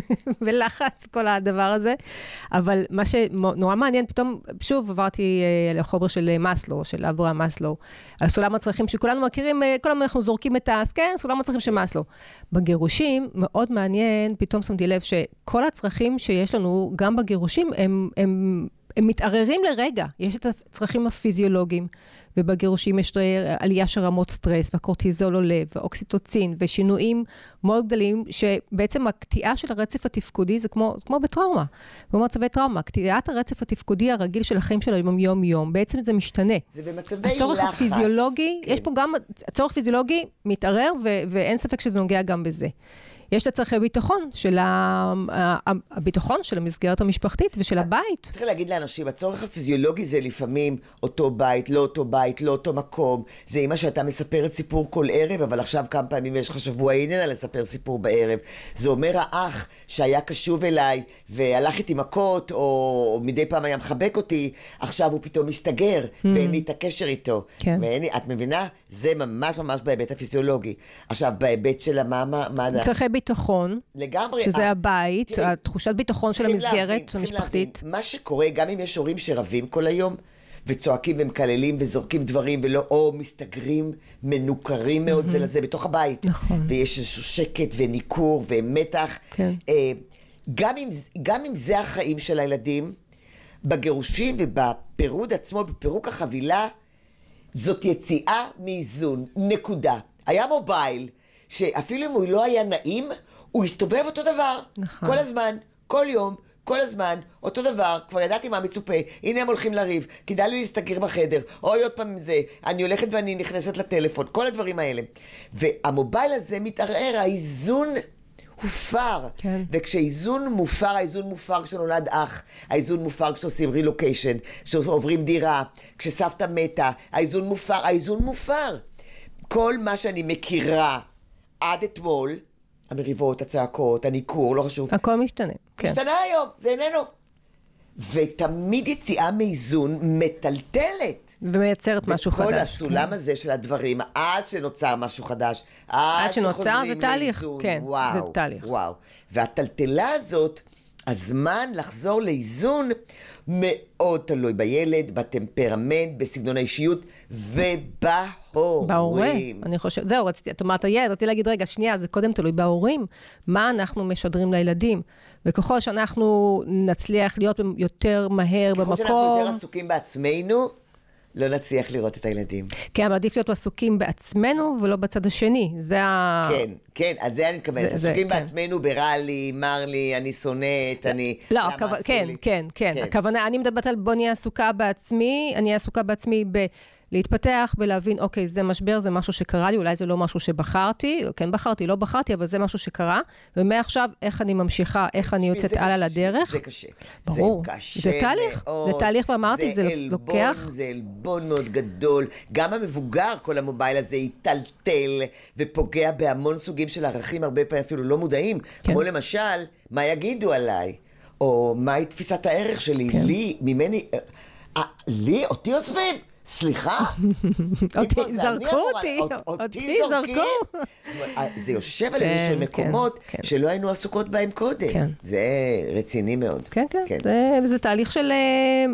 ולחץ, כל הדבר הזה. אבל מה שנורא מעניין, פתאום, שוב עברתי אה, לחומר של מאסלו, של אברהם מאסלו, על סולם הצרכים שכולנו מכירים, אה, כל הזמן אנחנו זורקים את ה... כן, סולם הצרכים של מאסלו. בגירושים, מאוד מעניין, פתאום שמתי לב שכל הצרכים שיש לנו, גם בגירושים, הם, הם, הם מתערערים לרגע. יש את הצרכים הפיזיולוגיים, ובגירושים יש עלייה של רמות סטרס, והקורטיזול עולה, ואוקסיטוצין, ושינויים מאוד גדולים, שבעצם הקטיעה של הרצף התפקודי זה כמו, כמו בטראומה, כמו מצבי טראומה. קטיעת הרצף התפקודי הרגיל של החיים של היום יום-יום, בעצם זה משתנה. זה במצבי הצורך לחץ. הפיזיולוגי, כן. יש פה גם, הצורך הפיזיולוגי מתערער, ו- ואין ספק שזה נוגע גם בזה. יש את הצרכי ביטחון של הביטחון של המסגרת המשפחתית ושל הבית. צריך להגיד לאנשים, הצורך הפיזיולוגי זה לפעמים אותו בית, לא אותו בית, לא אותו מקום. זה אמא שאתה מספרת סיפור כל ערב, אבל עכשיו כמה פעמים יש לך שבוע איננה לספר סיפור בערב. זה אומר האח שהיה קשוב אליי והלך איתי מכות, או, או מדי פעם היה מחבק אותי, עכשיו הוא פתאום מסתגר, ואין לי את הקשר איתו. כן. ואין לי, את מבינה? זה ממש ממש בהיבט הפיזיולוגי. עכשיו, בהיבט של המה, מה, מה, צרכי ביטחון, לגמרי. שזה הבית, תראי, התחושת ביטחון של להבין, המסגרת צריכים המשפחתית. להבין, מה שקורה, גם אם יש הורים שרבים כל היום, וצועקים ומקללים וזורקים דברים, ולא, או מסתגרים, מנוכרים מאוד זה לזה בתוך הבית. נכון. ויש איזשהו שקט וניכור ומתח. כן. אה, גם אם, גם אם זה החיים של הילדים, בגירושים ובפירוד עצמו, בפירוק החבילה, זאת יציאה מאיזון, נקודה. היה מובייל, שאפילו אם הוא לא היה נעים, הוא הסתובב אותו דבר. נכון. כל הזמן, כל יום, כל הזמן, אותו דבר, כבר ידעתי מה מצופה, הנה הם הולכים לריב, כדאי לי להסתגר בחדר, אוי עוד פעם זה, אני הולכת ואני נכנסת לטלפון, כל הדברים האלה. והמובייל הזה מתערער, האיזון הופר. כן. וכשאיזון מופר, האיזון מופר כשנולד אח, האיזון מופר כשעושים רילוקיישן, כשעוברים דירה, כשסבתא מתה, האיזון מופר, האיזון מופר. כל מה שאני מכירה עד אתמול, המריבות, הצעקות, הניכור, לא חשוב, הכל משתנה, כן. היום, זה איננו. ותמיד יציאה מאיזון מטלטלת. ומייצרת משהו חדש. כל הסולם הזה של הדברים, עד שנוצר משהו חדש, עד, עד שנוצר, זה תהליך, לאיזון. כן, וואו, זה תהליך. וואו. והטלטלה הזאת, הזמן לחזור לאיזון מאוד תלוי בילד, בטמפרמנט, בסגנון האישיות ובהורים. בהורה, אני חושבת, זהו, רציתי, את אמרת ילד, רציתי להגיד, רגע, שנייה, זה קודם תלוי בהורים. מה אנחנו משדרים לילדים? וככל שאנחנו נצליח להיות יותר מהר ככל שאנחנו במקום... יותר עסוקים בעצמנו, לא נצליח לראות את הילדים. כן, אבל עדיף להיות עסוקים בעצמנו ולא בצד השני. זה ה... כן, כן, על זה אני מתכוונת. עסוקים כן. בעצמנו ברע לי, מר לי, אני שונאת, אני... לא, הכו... כן, לי? כן, כן, הכוונה, אני מדברת על בוא נהיה עסוקה בעצמי, אני אהיה עסוקה בעצמי להתפתח ולהבין, אוקיי, זה משבר, זה משהו שקרה לי, אולי זה לא משהו שבחרתי, כן בחרתי, לא בחרתי, אבל זה משהו שקרה, ומעכשיו, איך אני ממשיכה, איך אני יוצאת הלאה לדרך. זה קשה. ברור. זה קשה זה תהליך, מאוד. זה תהליך, ואמרתי, זה עלבון, לוקח... זה עלבון מאוד גדול. גם המבוגר, כל המובייל הזה יטלטל ופוגע בהמון סוגים של ערכים, הרבה פעמים אפילו לא מודעים. כן. כמו למשל, מה יגידו עליי? או מהי תפיסת הערך שלי? כן. לי, ממני... אה, אה, לי? אותי עוזבים? סליחה? אותי, זרקו אותי, אות- אותי? זרקו. זה יושב על כן, איזשהם כן, מקומות כן. שלא היינו עסוקות בהם קודם. כן. זה רציני מאוד. כן, כן, זה, זה תהליך של, אה,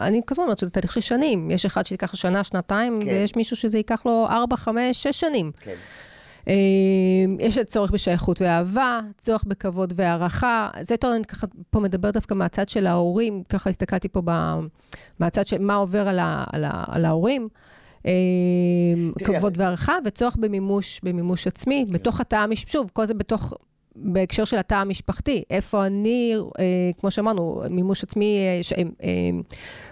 אני, הזמן אומרת שזה תהליך של שנים. יש אחד שייקח שנה, שנתיים, כן. ויש מישהו שזה ייקח לו ארבע, חמש, שש שנים. כן. אה, יש צורך בשייכות ואהבה, צורך בכבוד והערכה. זה יותר, אני ככה פה מדבר דווקא מהצד של ההורים, ככה הסתכלתי פה מהצד של מה עובר על, ה, על, ה, על ההורים. תראי, כבוד והערכה וצורך במימוש, במימוש עצמי, בתוך התא המשפחתי, שוב, כל זה בתוך, בהקשר של התא המשפחתי. איפה אני, אה, כמו שאמרנו, מימוש עצמי, אה, ש, אה, אה,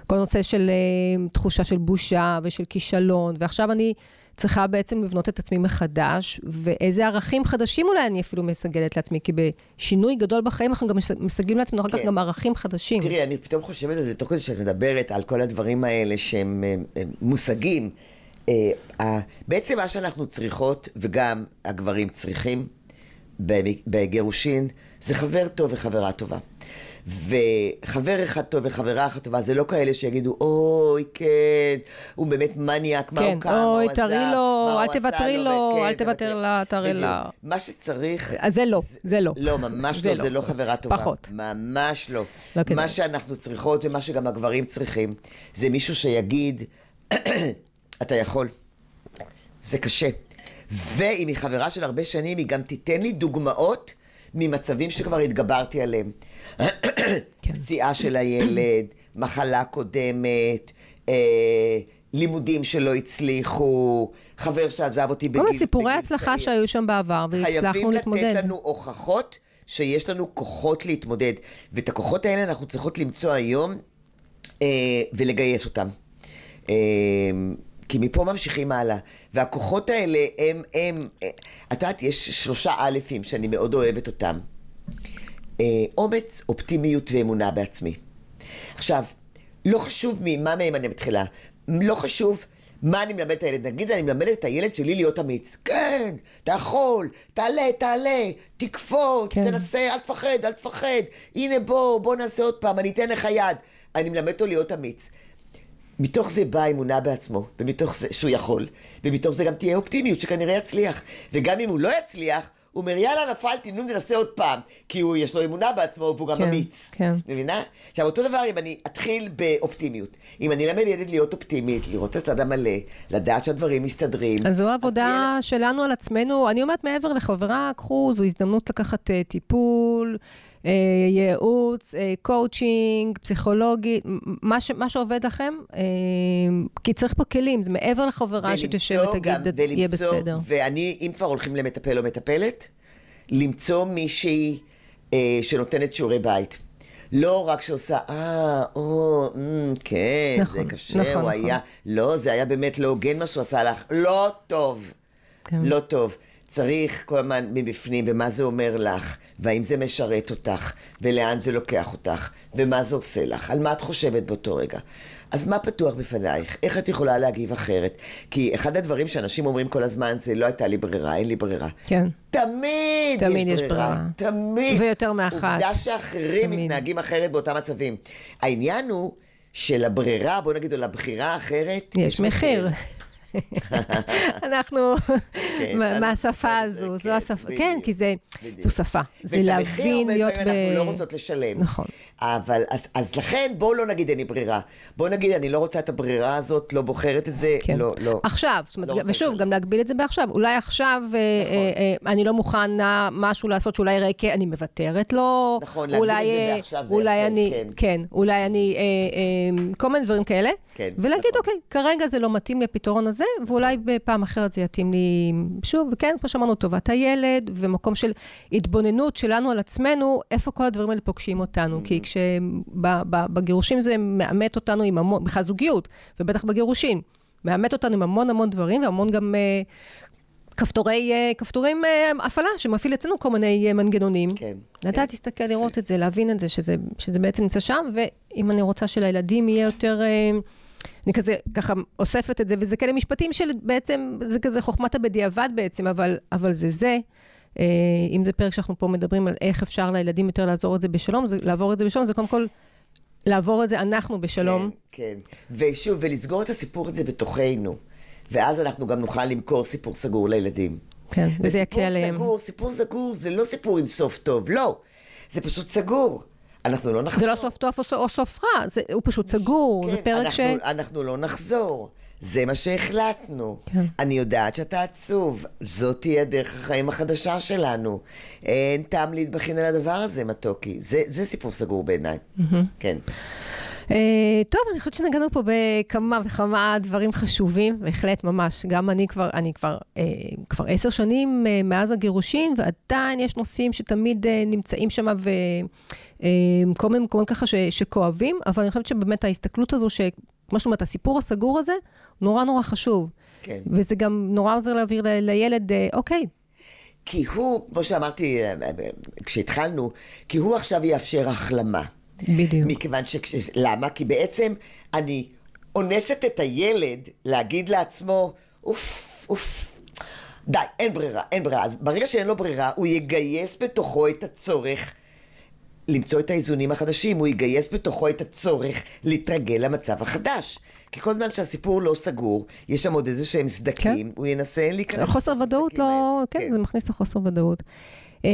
כל נושא של אה, תחושה של בושה ושל כישלון, ועכשיו אני צריכה בעצם לבנות את עצמי מחדש, ואיזה ערכים חדשים אולי אני אפילו מסגלת לעצמי, כי בשינוי גדול בחיים אנחנו גם מס- מסגלים לעצמנו אחר כך כן. גם ערכים חדשים. תראי, אני פתאום חושבת על זה, תוך כדי שאת מדברת על כל הדברים האלה שהם אה, אה, מושגים. אה, בעצם מה שאנחנו צריכות, וגם הגברים צריכים בגירושין, זה חבר טוב וחברה טובה. וחבר אחד טוב וחברה אחת טובה, זה לא כאלה שיגידו, אוי, כן, הוא באמת מניאק, מה כן, הוא קם, מה הוא עזב, לו, מה אל הוא עשה תוותרי לו, לו, וכן, אל תוותר לה, בדיוק. לה. מה שצריך... אז זה לא, זה לא. לא, ממש לא, לא. זה לא חברה טובה. פחות. ממש לא. לא כדאי. מה שאנחנו צריכות ומה שגם הגברים צריכים, זה מישהו שיגיד, אתה יכול. זה קשה. ואם היא חברה של הרבה שנים, היא גם תיתן לי דוגמאות ממצבים שכבר התגברתי עליהם. כן. פציעה של הילד, מחלה קודמת, אה, לימודים שלא הצליחו, חבר שעזב אותי בגיל, כל בגיל הסיפורי הצלחה צעיר. שהיו שם בעבר, והצלחנו חייבים להתמודד. לתת לנו הוכחות שיש לנו כוחות להתמודד. ואת הכוחות האלה אנחנו צריכות למצוא היום אה, ולגייס אותם. אה, כי מפה ממשיכים הלאה. והכוחות האלה הם, הם, אה, את יודעת, יש שלושה אלפים שאני מאוד אוהבת אותם. אה, אומץ, אופטימיות ואמונה בעצמי. עכשיו, לא חשוב ממה מהם אני מתחילה, לא חשוב מה אני מלמדת את הילד. נגיד אני מלמדת את הילד שלי להיות אמיץ. כן, אתה יכול, תעלה, תעלה, תקפוץ. כן. תנסה, אל תפחד, אל תפחד. הנה בוא, בוא נעשה עוד פעם, אני אתן לך יד. אני מלמד אותו להיות אמיץ. מתוך זה באה אמונה בעצמו, ומתוך זה שהוא יכול, ומתוך זה גם תהיה אופטימיות שכנראה יצליח. וגם אם הוא לא יצליח, הוא אומר, יאללה, נפלתי, נו, ננסה עוד פעם. כי הוא, יש לו אמונה בעצמו, והוא גם כן, אמיץ. כן. מבינה? עכשיו, אותו דבר אם אני אתחיל באופטימיות. אם אני אלמד ילד להיות אופטימית, לראות את האדם מלא, לדעת שהדברים מסתדרים. אז זו העבודה שלנו על עצמנו. אני אומרת, מעבר לחברה, קחו, זו הזדמנות לקחת אה, טיפול, ייעוץ, אה, קואוצ'ינג, פסיכולוגי, מ- מה, ש, מה שעובד לכם, אה, כי צריך פה כלים, זה מעבר לחברה שתשב ותגיד, יהיה בסדר. ואני, אם כבר הולכים למטפל או מטפלת, למצוא מישהי אה, שנותנת שיעורי בית. לא רק שעושה, אה, או, אמ, כן, נכון, זה קשה, נכון, הוא נכון. היה, לא, זה היה באמת לא הוגן מה שהוא עשה לך, לא טוב. כן. לא טוב. צריך כל הזמן מבפנים, ומה זה אומר לך, והאם זה משרת אותך, ולאן זה לוקח אותך, ומה זה עושה לך, על מה את חושבת באותו רגע. אז מה פתוח בפנייך? איך את יכולה להגיב אחרת? כי אחד הדברים שאנשים אומרים כל הזמן זה לא הייתה לי ברירה, אין לי ברירה. כן. תמיד, תמיד יש יש ברירה. ברירה. תמיד. ויותר מאחת. עובדה שאחרים תמיד. מתנהגים אחרת באותם מצבים. העניין הוא שלברירה, בוא נגיד, או לבחירה האחרת, יש מחיר. אנחנו כן, מהשפה הזו, כן, זו השפה, בדיוק, כן, כי. זו שפה, זה ואת המחיר להבין, הרבה להיות ב... פעמים אנחנו לא רוצות לשלם. נכון. אבל, אז, אז לכן בואו לא נגיד אין לי ברירה. בואו נגיד אני לא רוצה את הברירה הזאת, לא בוחרת את זה, כן. לא, לא. עכשיו, זאת אומרת, לא ושוב. גם להגביל את זה בעכשיו. אולי עכשיו אה, נכון. אה, אה, אני לא מוכנה משהו לעשות שאולי יראה כי אני מוותרת לו. נכון, להגביל אולי, את זה אה, בעכשיו זה אולי יפה, אני, כן. כן, אולי אני, אה, אה, כל מיני דברים כאלה. כן, ולהגיד, נכון. אוקיי, כרגע זה לא מתאים לי הפתרון הזה, ואולי בפעם אחרת זה יתאים לי, שוב, וכן, כמו שאמרנו, טובת הילד, ומקום של התבוננות שלנו על עצמנו, איפה כל הדברים האלה פוגשים אותנו. כי כשבגירושים זה מאמת אותנו עם המון, בכלל זוגיות, ובטח בגירושים. מאמת אותנו עם המון המון דברים, והמון גם אה, כפתורי, אה, כפתורים אה, הפעלה, שמפעיל אצלנו כל מיני מנגנונים. כן. לדעת להסתכל, לראות את זה, להבין את זה, שזה, שזה בעצם נמצא שם, ואם אני רוצה שלילדים יהיה יותר... אני כזה, ככה אוספת את זה, וזה כאלה משפטים של בעצם, זה כזה חוכמת הבדיעבד בעצם, אבל, אבל זה זה. אה, אם זה פרק שאנחנו פה מדברים על איך אפשר לילדים יותר לעזור את זה בשלום, זה, לעבור את זה בשלום, זה קודם כל לעבור את זה אנחנו בשלום. כן, כן. ושוב, ולסגור את הסיפור הזה בתוכנו. ואז אנחנו גם נוכל למכור סיפור סגור לילדים. כן, וזה יקל עליהם. סיפור סגור, סיפור סגור זה לא סיפור עם סוף טוב, לא. זה פשוט סגור. אנחנו לא נחזור. זה לא סוף טוב או, או סוף רע, זה, הוא פשוט סגור, כן, זה פרק אנחנו, ש... אנחנו לא נחזור. זה מה שהחלטנו. כן. אני יודעת שאתה עצוב. זאת תהיה דרך החיים החדשה שלנו. אין טעם להתבכין על הדבר הזה, מתוקי. זה, זה סיפור סגור בעיניי. כן. Uh, טוב, אני חושבת שנגענו פה בכמה וכמה דברים חשובים, בהחלט ממש. גם אני כבר, אני כבר, uh, כבר עשר שנים uh, מאז הגירושין, ועדיין יש נושאים שתמיד uh, נמצאים שם וכל מיני מקומות ככה ש, שכואבים, אבל אני חושבת שבאמת ההסתכלות הזו, שכמו שאת אומרת, הסיפור הסגור הזה, נורא נורא חשוב. כן. וזה גם נורא עוזר להעביר ל, לילד, uh, אוקיי, כי הוא, כמו שאמרתי אה, כשהתחלנו, כי הוא עכשיו יאפשר החלמה. בדיוק. מכיוון ש... למה? כי בעצם אני אונסת את הילד להגיד לעצמו, אוף, אוף, די, אין ברירה, אין ברירה. אז ברגע שאין לו ברירה, הוא יגייס בתוכו את הצורך למצוא את האיזונים החדשים, הוא יגייס בתוכו את הצורך להתרגל למצב החדש. כי כל זמן שהסיפור לא סגור, יש שם עוד איזה שהם סדקים, כן. הוא ינסה להיכנס... חוסר ודאות לא, האלה. כן, זה מכניס לחוסר ודאות. אה,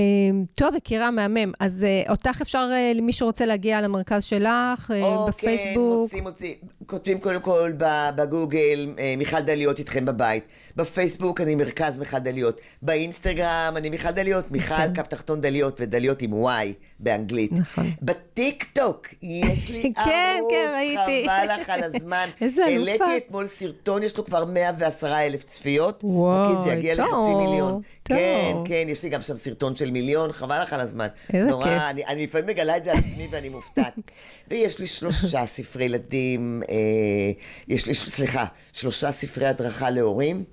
טוב, יקירה, מהמם. אז אה, אותך אפשר, אה, למי שרוצה להגיע למרכז שלך, אה, או, בפייסבוק. כן, מוצאים, מוצאים. כותבים קודם כל בגוגל, אה, מיכל דליות איתכם בבית. בפייסבוק אני מרכז מיכל דליות. באינסטגרם אני מיכל דליות, מיכל כן. קו תחתון דליות ודליות עם Y באנגלית. נכון. בטיק טוק יש לי כן, ערוץ, כן, ראיתי. חבל לך על הזמן. איזה אלופה. העליתי אתמול סרטון, יש לו כבר 110 אלף צפיות. וואי, חכי, זה יגיע טוב, לחצי מיליון. טוב. כן, כן, יש לי גם שם סרטון של מיליון, חבל לך על הזמן. איזה נורא, כיף. אני, אני לפעמים מגלה את זה על עצמי ואני מופתעת. ויש לי שלושה ספרי ילדים, יש לי, סליחה, שלושה ספרי הדרכה להורים,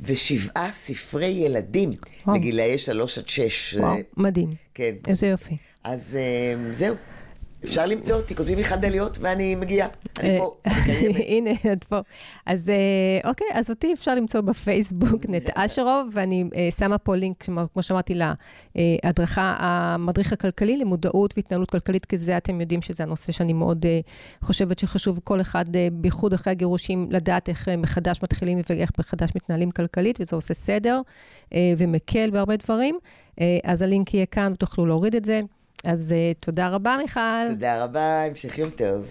ושבעה ספרי ילדים, וואו. לגילאי שלוש עד שש. וואו, אה, מדהים. כן. איזה יופי. אז אה, זהו. אפשר למצוא אותי, כותבים מיכל דליות ואני מגיעה. אני אה, פה. הנה, את פה. אז אה, אוקיי, אז אותי אפשר למצוא בפייסבוק, נטע אשרוב, ואני אה, שמה פה לינק, כמו- שאמרתי, להדרכה, המדריך הכלכלי למודעות והתנהלות כלכלית, כי זה אתם יודעים שזה הנושא שאני מאוד חושבת שחשוב כל אחד, בייחוד אחרי הגירושים, לדעת איך מחדש מתחילים ואיך מחדש מתנהלים כלכלית, וזה עושה סדר ומקל בהרבה דברים. אז הלינק יהיה כאן ותוכלו להוריד את זה. אז uh, תודה רבה, מיכל. תודה רבה, המשך יום טוב.